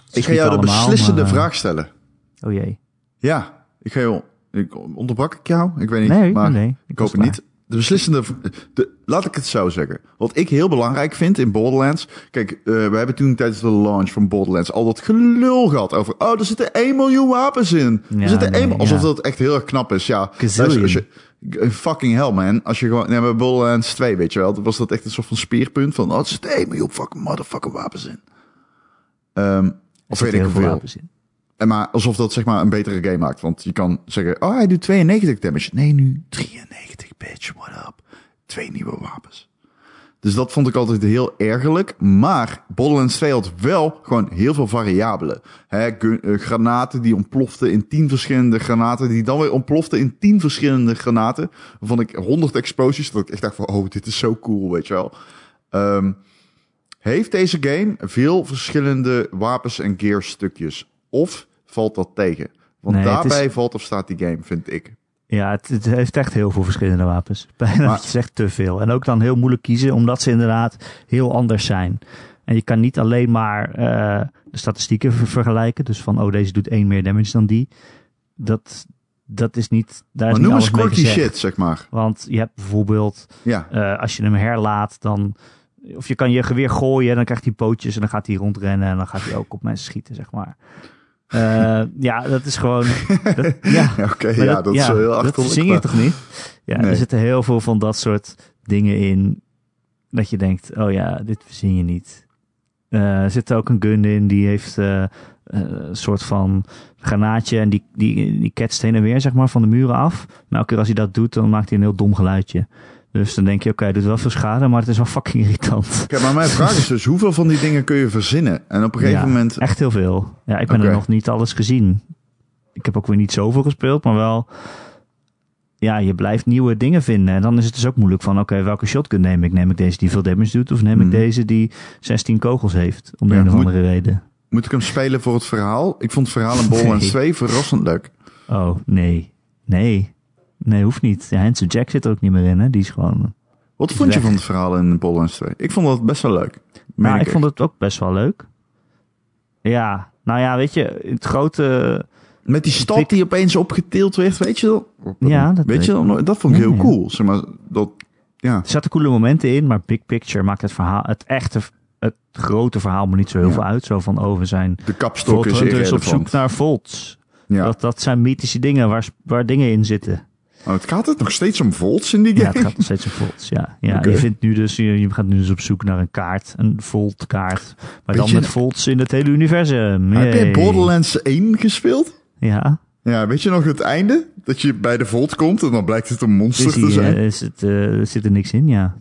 Ze Ik ga jou de beslissende maar, eh, vraag stellen. Oh jee. Ja, ik ga jou... Ik onderbrak ik jou? Ik weet niet, Nee, maar nee. ik hoop het niet. De beslissende... De, laat ik het zo zeggen. Wat ik heel belangrijk vind in Borderlands... Kijk, eh, we hebben toen tijdens de launch van Borderlands... al dat gelul gehad over... Oh, er zitten 1 miljoen wapens in. Ja, er zitten nee, 1, alsof ja. dat echt heel erg knap is. Ja, als je, fucking hell, man. Als je gewoon... Nee, bij Borderlands 2, weet je wel. was dat echt een soort van speerpunt van... Oh, er zitten 1 miljoen fucking motherfucking wapens in. Ehm, of weet ik veel wapens in. Maar alsof dat zeg maar een betere game maakt. Want je kan zeggen, oh hij doet 92 damage. Nee, nu 93, bitch, what up. Twee nieuwe wapens. Dus dat vond ik altijd heel ergerlijk. Maar Borderlands 2 had wel gewoon heel veel variabelen. Gun- eh, granaten die ontploften in 10 verschillende granaten. Die dan weer ontploften in 10 verschillende granaten. Waarvan ik 100 explosies. Dat ik echt dacht van, oh, dit is zo cool, weet je wel. Ehm, heeft deze game veel verschillende wapens en gearstukjes? Of valt dat tegen? Want Nee, daarbij valt of staat die game, vind ik. Ja, het, het heeft echt heel veel verschillende wapens. Bijna, Maar- is echt te veel. En ook dan heel moeilijk kiezen, omdat ze inderdaad heel anders zijn. En je kan niet alleen maar eh, de statistieken ver- vergelijken. Dus van, oh, deze doet één meer damage dan die. Dat, dat is niet... Daar is Maar niet noem eens shit, zeg maar. Want je hebt bijvoorbeeld, Ja, eh, als je hem herlaat, dan... Of je kan je geweer gooien en dan krijgt hij pootjes en dan gaat hij rondrennen en dan gaat hij ook op mensen schieten, zeg maar. Eh, ja, dat is gewoon... Dat, ja, oké, ja, dat, is wel heel Dat achterlijk. zing je toch niet? Ja, Nee. er zitten heel veel van dat soort dingen in. Dat je denkt, oh ja, dit verzin je niet. Eh, er zit ook een gun in, die heeft eh, een soort van granaatje. En die, die, die ketst heen en weer, zeg maar, van de muren af. Maar elke keer als hij dat doet, dan maakt hij een heel dom geluidje. Dus dan denk je, oké, hij doet wel veel schade, maar het is wel fucking irritant. Oké, maar mijn vraag is dus, hoeveel van die dingen kun je verzinnen? En op een gegeven Ja, moment... Echt heel veel. Ja, ik ben er nog niet alles gezien. Ik heb ook weer niet zoveel gespeeld, maar wel... Ja, je blijft nieuwe dingen vinden. En dan is het dus ook moeilijk van... Oké, welke shotgun neem ik? Neem ik deze die veel damage doet? Of neem ik Mhm. deze die 16 kogels heeft? Om de Ja, een of moet- andere reden. Moet ik hem spelen voor het verhaal? Ik vond het verhaal in Borderlands Nee. 2 verrassend leuk. Oh, nee. Nee. Nee, hoeft niet. Ja, Handsome Jack zit er ook niet meer in, hè? Die is gewoon... Wat vond je Weg. van het verhaal in Borderlands 2? Ik vond dat best wel leuk. Meen Nou, ik vond het ook best wel leuk. Ja, nou ja, weet je, het grote... Met die stad die opeens opgeteeld werd, weet je wel? Ja, dat weet je wel? Dat vond ik Ja, heel ja. cool. Zeg maar, dat, ja. Er zaten coole momenten in, maar big picture maakt het verhaal, het echte, het grote verhaal me niet zo heel Ja. veel uit. Zo van, we zijn De kapstok is op zoek naar Volts. Ja. Dat, dat zijn mythische dingen waar, waar dingen in zitten. Oh, het gaat het nog steeds om volts in die Ja, game? het gaat nog steeds om Volts, ja. ja je, vindt nu dus, je, je gaat nu dus op zoek naar een kaart, een Volt kaart. Maar dan met Volts in het hele universum. Heb je. Borderlands 1 gespeeld? Ja, Ja, weet je nog het einde? Dat je bij de Volt komt en dan blijkt het een monster Is te zijn. eh, is het, eh, zit er niks in, ja.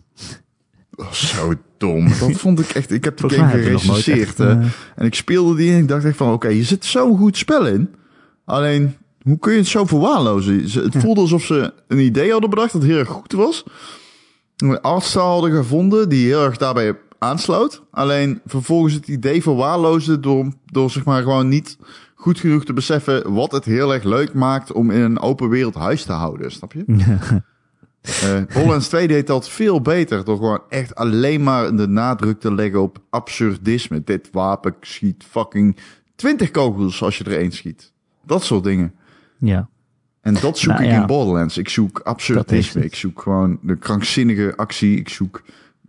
Oh, zo dom. Dat vond ik echt... Ik heb Volgens game gerecenseerd. eh, En ik speelde die en ik dacht echt van... Oké, je zit zo'n goed spel in. Alleen, hoe kun je het zo verwaarlozen? Ze- Het voelde alsof ze een idee hadden bedacht dat heel erg goed was. Een artstyle hadden gevonden die heel erg daarbij aansloot. Alleen vervolgens het idee verwaarloosde door, door zeg maar gewoon niet goed genoeg te beseffen... wat het heel erg leuk maakt om in een open wereld huis te houden. Snap je? Eh Borderlands 2 deed dat veel beter door gewoon echt alleen maar de nadruk te leggen op absurdisme. Dit wapen schiet fucking 20 kogels als je er één schiet. Dat soort dingen. Ja. En dat zoek Nou, ik ja. in Borderlands. Ik zoek absurdisme. Ik zoek gewoon de krankzinnige actie. Ik zoek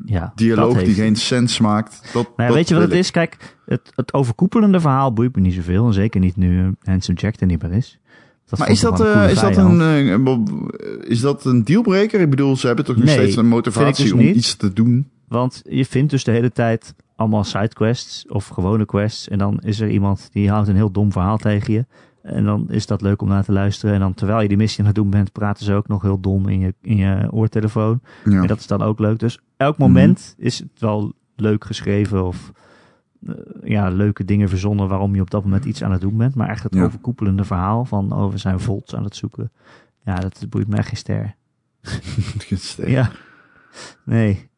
ja, dialoog die geen sens maakt. Dat, Nou dat weet je wat het is? Kijk, het, het overkoepelende verhaal boeit me niet zoveel. En zeker niet nu eh, Handsome Jack er niet meer is. Dat Maar vond is dat, eh, is, dat coole een, eh, is dat een dealbreaker? Ik bedoel, ze hebben toch nog Nee, steeds een motivatie dus om niet. iets te doen? Want je vindt dus de hele tijd allemaal sidequests of gewone quests. En dan is er iemand die houdt een heel dom verhaal tegen je. En dan is dat leuk om naar te luisteren. En dan terwijl je die missie aan het doen bent, praten ze ook nog heel dom in je, in je oortelefoon. Ja. En dat is dan ook leuk. Dus elk Mhm. moment is het wel leuk geschreven of eh, ja, leuke dingen verzonnen waarom je op dat moment iets aan het doen bent. Maar echt het Ja. overkoepelende verhaal van oh, we zijn volts aan het zoeken. Ja, dat boeit me echt geen ster. Ja, nee.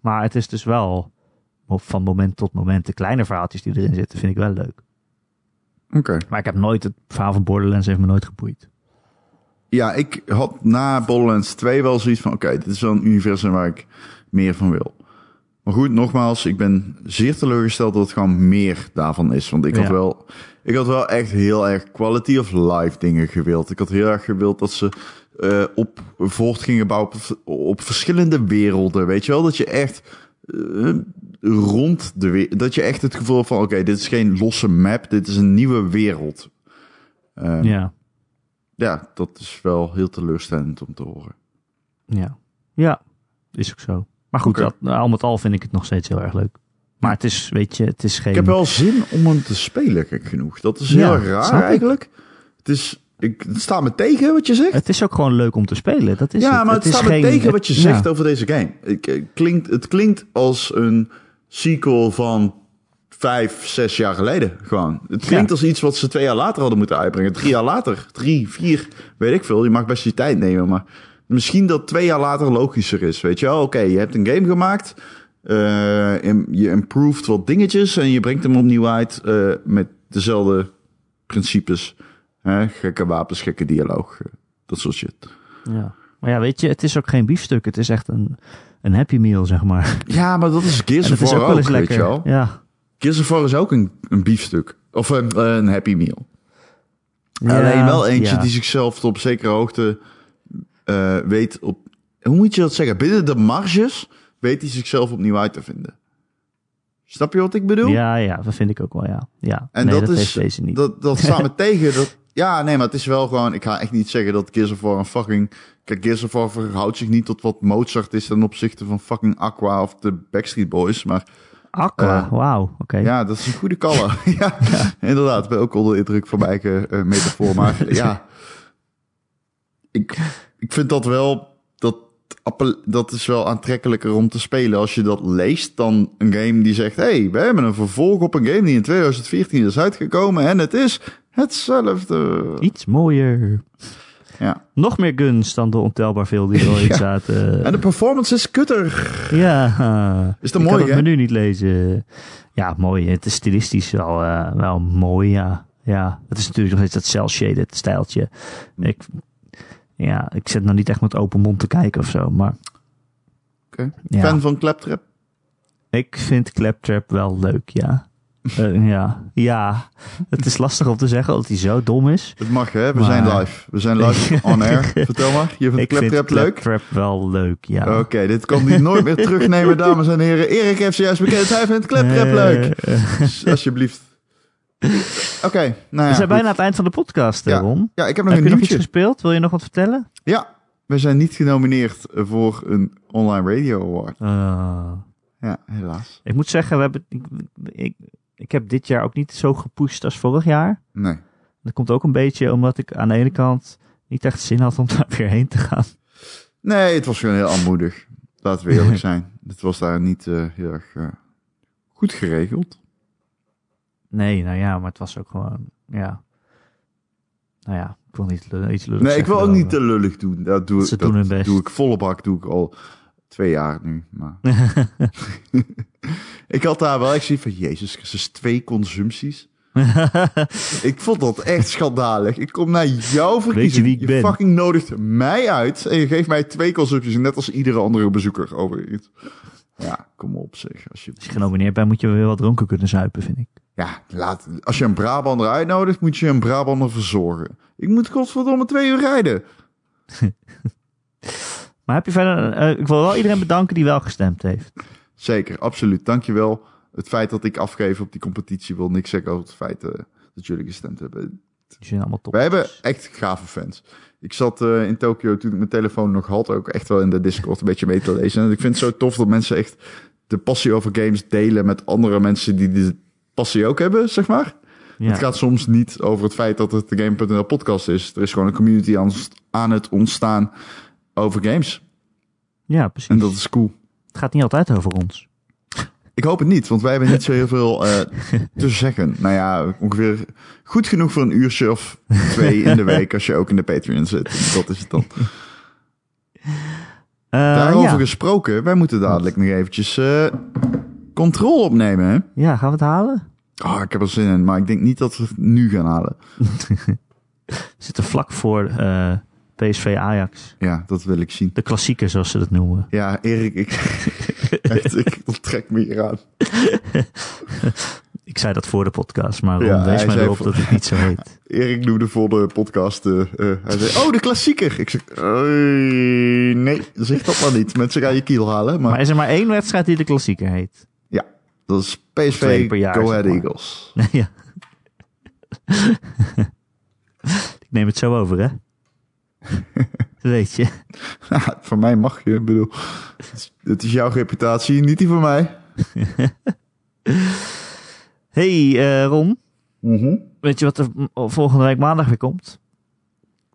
Maar het is dus wel van moment tot moment. De kleine verhaaltjes die erin zitten, vind ik wel leuk. Oké. Maar ik heb nooit het verhaal van Borderlands heeft me nooit geboeid. Ja, ik had na Borderlands 2 wel zoiets van... Oké, dit is wel een universum waar ik meer van wil. Maar goed, nogmaals, ik ben zeer teleurgesteld dat het gewoon meer daarvan is. Want ik had, Ja. wel, ik had wel echt heel erg quality of life dingen gewild. Ik had heel erg gewild dat ze eh, op voort gingen bouwen op, op verschillende werelden. Weet je wel, dat je echt eh, rond de wereld... Dat je echt het gevoel hebt van... Oké, dit is geen losse map, dit is een nieuwe wereld. Eh, Ja, ja, dat is wel heel teleurstellend om te horen. ja. Ja, is ook zo. Maar goed, dat, al met al vind ik het nog steeds heel erg leuk. Maar het is, weet je, het is geen... Ik heb wel zin om hem te spelen, gek genoeg. Dat is heel Ja, raar eigenlijk. Het, is, ik, het staat me tegen wat je zegt. Het is ook gewoon leuk om te spelen. Dat is ja, het. maar het, staat me geen- tegen het- wat je zegt over deze game. Ik, eh, klinkt, het klinkt als een sequel van vijf, zes jaar geleden. Gewoon. Het klinkt Ja. als iets wat ze twee jaar later hadden moeten uitbrengen. Drie jaar later. Drie, vier, weet ik veel. Je mag best je tijd nemen, maar misschien dat twee jaar later logischer is. Weet je wel, oké, je hebt een game gemaakt. eh, je improved wat dingetjes en je brengt hem opnieuw uit eh, met dezelfde principes. Hè? Gekke wapens, gekke dialoog. eh, dat soort shit. Ja. Maar ja, weet je, het is ook geen biefstuk. Het is echt een, een happy meal, zeg maar. Ja, maar dat is Gears of War ook wel eens ook, weet lekker. je wel. Ja. Gears of War is ook een, een biefstuk. Of een, een happy meal. Ja, Alleen wel eentje ja. die zichzelf tot op zekere hoogte eh, weet op... Hoe moet je dat zeggen? Binnen de marges weet hij zichzelf opnieuw uit te vinden. Snap je wat ik bedoel? Ja, ja, dat vind ik ook wel, ja. ja. En nee, dat, dat, is, niet. Dat, dat staat me tegen. Dat, ja, nee, maar het is wel gewoon... Ik ga echt niet zeggen dat Gears of War een fucking... Kijk, Gears of War verhoudt zich niet tot wat Mozart is ten opzichte van fucking Aqua of de Backstreet Boys. Maar Aqua, eh, wauw, oké. ja, dat is een goede color. ja, inderdaad. Ik ben ook onder de indruk van mijn eigen eh, metafoor. Maar ja, ik, ik vind dat wel... Dat, dat is wel aantrekkelijker om te spelen. Als je dat leest dan een game die zegt... hey, we hebben een vervolg op een game die in 2014 is uitgekomen... en het is hetzelfde. Iets mooier. Ja. Nog meer guns dan de ontelbaar veel die er Ja. zaten. En de performance is kutter. Ja. Is dat ik mooi, kan het hè? menu niet lezen. Ja, mooi. Het is stilistisch wel, eh, wel mooi, ja. Ja, het is natuurlijk nog steeds dat cel-shaded stijltje. Ik, ja, ik zit nou niet echt met open mond te kijken of zo, maar Oké. Ja. Fan van Claptrap? ik vind Claptrap wel leuk, ja. Eh, ja. ja, het is lastig om te zeggen dat hij zo dom is. Het mag, hè? We Maar- zijn live. We zijn live on air. Vertel maar. Je vindt Claptrap leuk? Claptrap wel leuk, ja. Oké, dit kan hij nooit meer terugnemen, dames en heren. Erik heeft zojuist bekend, hij vindt Claptrap Eh, leuk. Dus Alsjeblieft. Oké, nou ja. we zijn bijna aan het eind van de podcast, Ja. Ron. Ja, ik heb nog Heb een je nog iets nieuwtje. gespeeld? Wil je nog wat vertellen? Ja, we zijn niet genomineerd voor een Online Radio Award. Uh, Ja, helaas. ik moet zeggen, we hebben, ik, ik, ik heb dit jaar ook niet zo gepusht als vorig jaar. Nee. Dat komt ook een beetje omdat ik aan de ene kant niet echt zin had om daar weer heen te gaan. Nee, het was gewoon heel aanmoedig. Laten we eerlijk zijn. Het was daar niet uh, heel erg uh, goed geregeld. Nee, nou ja, maar het was ook gewoon, ja. Nou ja, ik wil niet iets lullig Nee, ik wil ook niet te lullig doen. Dat doe, Ze dat doen hun best. doe ik volle bak, doe ik al twee jaar nu. Maar ik had daar wel echt zoiets van, Jezus Christus, twee consumpties. ik vond dat echt schandalig. Ik kom naar jouw Weet je verkiezing. wie ik ben? fucking nodigt mij uit en je geeft mij twee consumpties, net als iedere andere bezoeker overigens. Ja, kom op zeg. Als je, Als je genomineerd bent, moet je weer wat dronken kunnen zuipen, vind ik. ja, laat, als je een Brabander uitnodigt, moet je een Brabander verzorgen. Ik moet godverdomme twee uur rijden. Maar heb je verder, eh, ik wil wel iedereen bedanken die wel gestemd heeft. Zeker, absoluut. Dankjewel. Het feit dat ik afgeef op die competitie wil niks zeggen over het feit eh, dat jullie gestemd hebben. Die zijn allemaal top. Wij hebben echt gave fans. Ik zat eh, in Tokio toen ik mijn telefoon nog had, ook echt wel in de Discord een beetje mee te lezen. En ik vind het zo tof dat mensen echt de passie over games delen met andere mensen die die passie ook hebben, zeg maar. Ja. Het gaat soms niet over het feit dat het de Game.nl podcast is. Er is gewoon een community aan, aan het ontstaan over games. ja, precies. En dat is cool. Het gaat niet altijd over ons. Ik hoop het niet, want wij hebben niet zo heel veel eh, te zeggen. Nou ja, ongeveer goed genoeg voor een uurtje of twee in de week als je ook in de Patreon zit. Dat is het dan. Eh, Daarover ja. gesproken, wij moeten dadelijk nog eventjes eh controle opnemen. Hè? ja, gaan we het halen? Oh, ik heb er zin in, maar ik denk niet dat we het nu gaan halen. We zitten vlak voor PSV Ajax. Ja, dat wil ik zien. De klassieker, zoals ze dat noemen. Ja, Erik, ik, echt, ik trek me hier aan. Ik zei dat voor de podcast, maar Ja, wees mij erop voor- dat het niet zo heet. Erik noemde voor de podcast, eh, eh, hij zei, oh, de klassieker. Ik zeg, nee, zeg dat maar niet. Mensen gaan je kiel halen, maar, Maar is er maar één wedstrijd die de klassieker heet? ja, dat is PSV jaar, Go Ahead. Eagles. ja. ik neem het zo over, hè? Weet je. Voor mij mag je, ik bedoel, het is- het jouw reputatie, niet die van mij. hey, eh, Ron. Mhm. Weet je wat er volgende week maandag weer komt?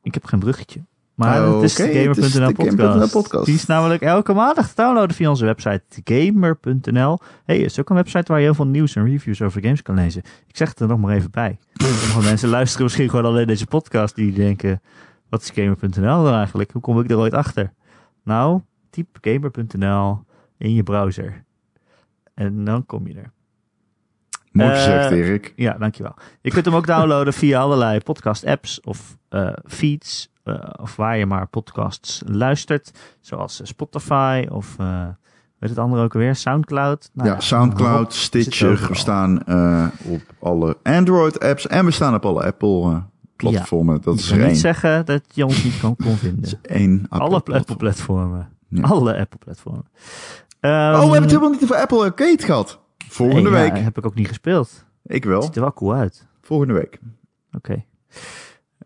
Ik heb geen bruggetje. Maar het is de Oké, het is Gamer.nl de podcast. Gamer.nl podcast. Die is namelijk elke maandag te downloaden via onze website Gamer.nl. hey, is ook een website waar je heel veel nieuws en reviews over games kan lezen. Ik zeg het er nog maar even bij. Sommige mensen luisteren misschien gewoon alleen deze podcast die denken... Wat is Gamer.nl dan eigenlijk? Hoe kom ik er ooit achter? Nou, typ Gamer.nl in je browser. En dan kom je er. Mooi Eh, gezegd, Erik. Ja, dankjewel. Je kunt hem ook downloaden via allerlei podcast-apps of eh, feeds. eh, of waar je maar podcasts luistert. Zoals Spotify of weet het andere ook alweer? Soundcloud. Nou ja, Soundcloud, Stitcher, we staan op alle Android-apps en we staan op alle Apple-platformen. dat Ik is er niet zeggen dat je ons niet kan, kon vinden. Eén Alle Apple-platform. Apple-platformen. Ja. Alle Apple-platformen. Oh, we hebben het helemaal niet over Apple Arcade gehad. Volgende week. heb ik ook niet gespeeld. Ik Het wel. ziet er wel cool uit. Volgende week. Oké.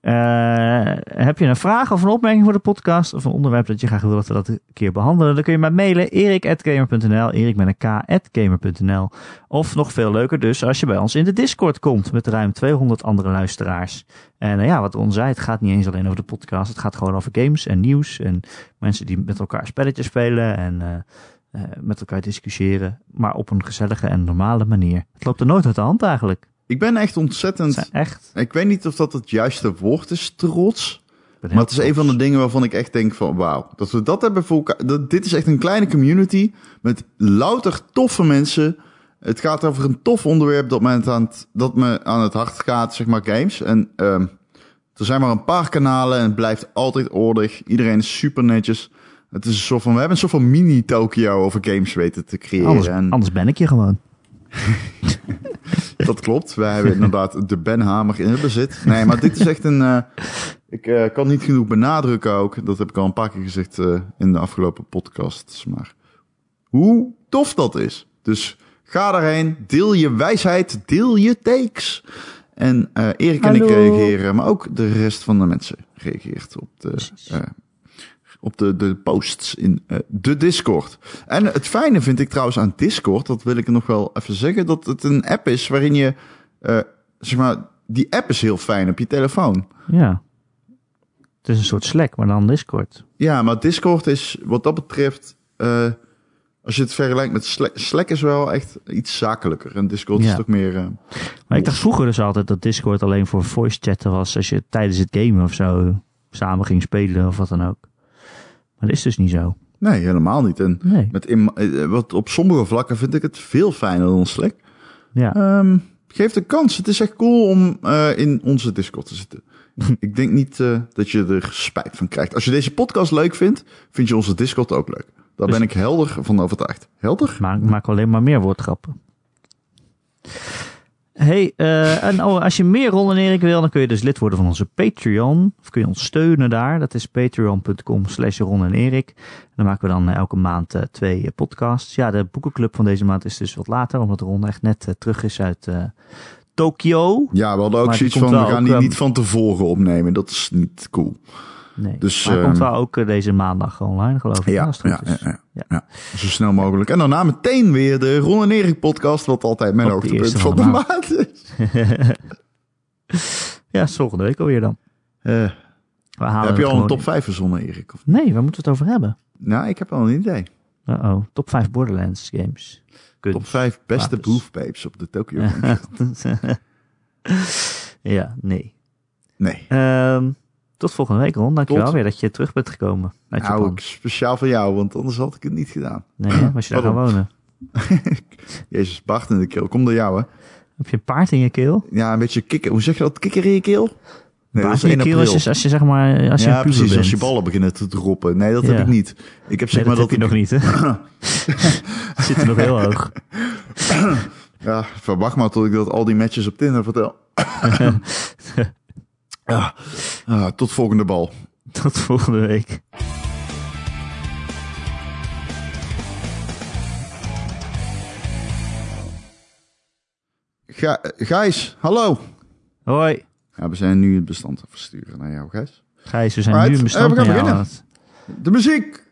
Eh, heb je een vraag of een opmerking voor de podcast of een onderwerp dat je graag wil dat we dat een keer behandelen, dan kun je mij mailen erik.gamer.nl, erik met een. Of nog veel leuker dus als je bij ons in de Discord komt met ruim 200 andere luisteraars. En eh, ja, wat Ron zei, het gaat niet eens alleen over de podcast, het gaat gewoon over games en nieuws en mensen die met elkaar spelletjes spelen en eh, met elkaar discussiëren, maar op een gezellige en normale manier. Het loopt er nooit uit de hand eigenlijk. Ik ben echt ontzettend... zijn echt... Ik weet niet of dat het juiste woord is, trots. Maar het is een van de dingen waarvan ik echt denk van wauw. Dat we dat hebben voor elkaar. Dat, dit is echt een kleine community met louter toffe mensen. Het gaat over een tof onderwerp dat me aan het, dat me aan het hart gaat, zeg maar games. En ehm, er zijn maar een paar kanalen en het blijft altijd ordig. Iedereen is super netjes. Het is een soort van, we hebben een soort van mini Tokyo over games weten te creëren. Anders, en anders ben ik je gewoon. dat klopt. Wij hebben inderdaad de Ben Hamer in het bezit. Nee, maar dit is echt een. eh, ik eh, kan niet genoeg benadrukken ook. Dat heb ik al een paar keer gezegd eh, in de afgelopen podcasts. Maar hoe tof dat is. Dus ga daarheen. Deel je wijsheid. Deel je takes. En Erik en ik reageren. Maar ook de rest van de mensen reageert op de. Op de, de posts in eh, de Discord. En het fijne vind ik trouwens aan Discord, dat wil ik nog wel even zeggen, dat het een app is waarin je, eh, zeg maar, die app is heel fijn op je telefoon. Ja. Het is een soort Slack, maar dan Discord. Ja, maar Discord is wat dat betreft, eh, als je het vergelijkt met Slack, Slack is wel echt iets zakelijker. En Discord Ja. is toch meer... Maar ik dacht vroeger dus altijd dat Discord alleen voor voice chatten was als je tijdens het gamen of zo samen ging spelen of wat dan ook. Maar dat is dus niet zo. nee, helemaal niet. En Nee. met in, eh, wat op sommige vlakken vind ik het veel fijner dan Slack. Ja. Ehm geef de kans. Het is echt cool om eh, in onze Discord te zitten. ik denk niet eh, dat je er spijt van krijgt. Als je deze podcast leuk vindt, vind je onze Discord ook leuk. Daar Dus- ben ik helder van overtuigd. Helder? Maar ik maak alleen maar meer woordgrappen. Hey, eh, en oh, als je meer Ron en Erik wil, dan kun je dus lid worden van onze Patreon. Of kun je ons steunen daar. Dat is patreon.com slash Ron en Erik. Dan maken we dan eh, elke maand eh, twee podcasts. Ja, de boekenclub van deze maand is dus wat later, omdat Ron echt net terug is uit Tokio. Ja, we hadden ook Maar zoiets van, we gaan die ehm, niet van tevoren opnemen. Dat is niet cool. Nee, Dus, maar hij komt ehm, wel ook eh, deze maandag online, geloof ik. Ja, als het ja, goed ja, is. ja, Ja. ja. Zo snel mogelijk. En daarna meteen weer de Ron en Erik podcast, wat altijd mijn hoogtepunt van de maand is. ja, volgende week alweer dan. Eh, heb je al een top in. 5 verzonnen, Erik? Of? Nee, waar moeten we het over hebben? Nou, ik heb wel een idee. Uh-oh, top 5 Borderlands games. Kunst. Top 5 beste boofbabes op de Tokyo ja, nee. Nee. Ehm, tot volgende week, Ron. Dankjewel Tot. weer dat je terug bent gekomen uit Nou, speciaal voor jou, want anders had ik het niet gedaan. Nee, hè? was je daar gaan wonen? Jezus, Bart in de keel. Kom door jou, hè? Heb je een paard in je keel? Ja, een beetje kikker. Hoe zeg je dat? Kikker in je keel? Nee, dat is in je 1 keel april. als je, als je zeg maar, als je ja, precies. Als je bent. ballen beginnen te droppen. Nee, dat heb ik niet. Ik heb zeg Nee, dat maar heb je dat nog niet, hè? Zit er nog heel hoog. Ja, verwacht maar tot ik dat al die matches op Tinder vertel. Ah, tot volgende bal. Tot volgende week. Ga Gijs, hallo. Hoi. Ja, we zijn nu het bestand aan het versturen naar jou, Gijs. Gijs, we zijn nu een eh, bestand we gaan aan jou beginnen. aan het- De muziek.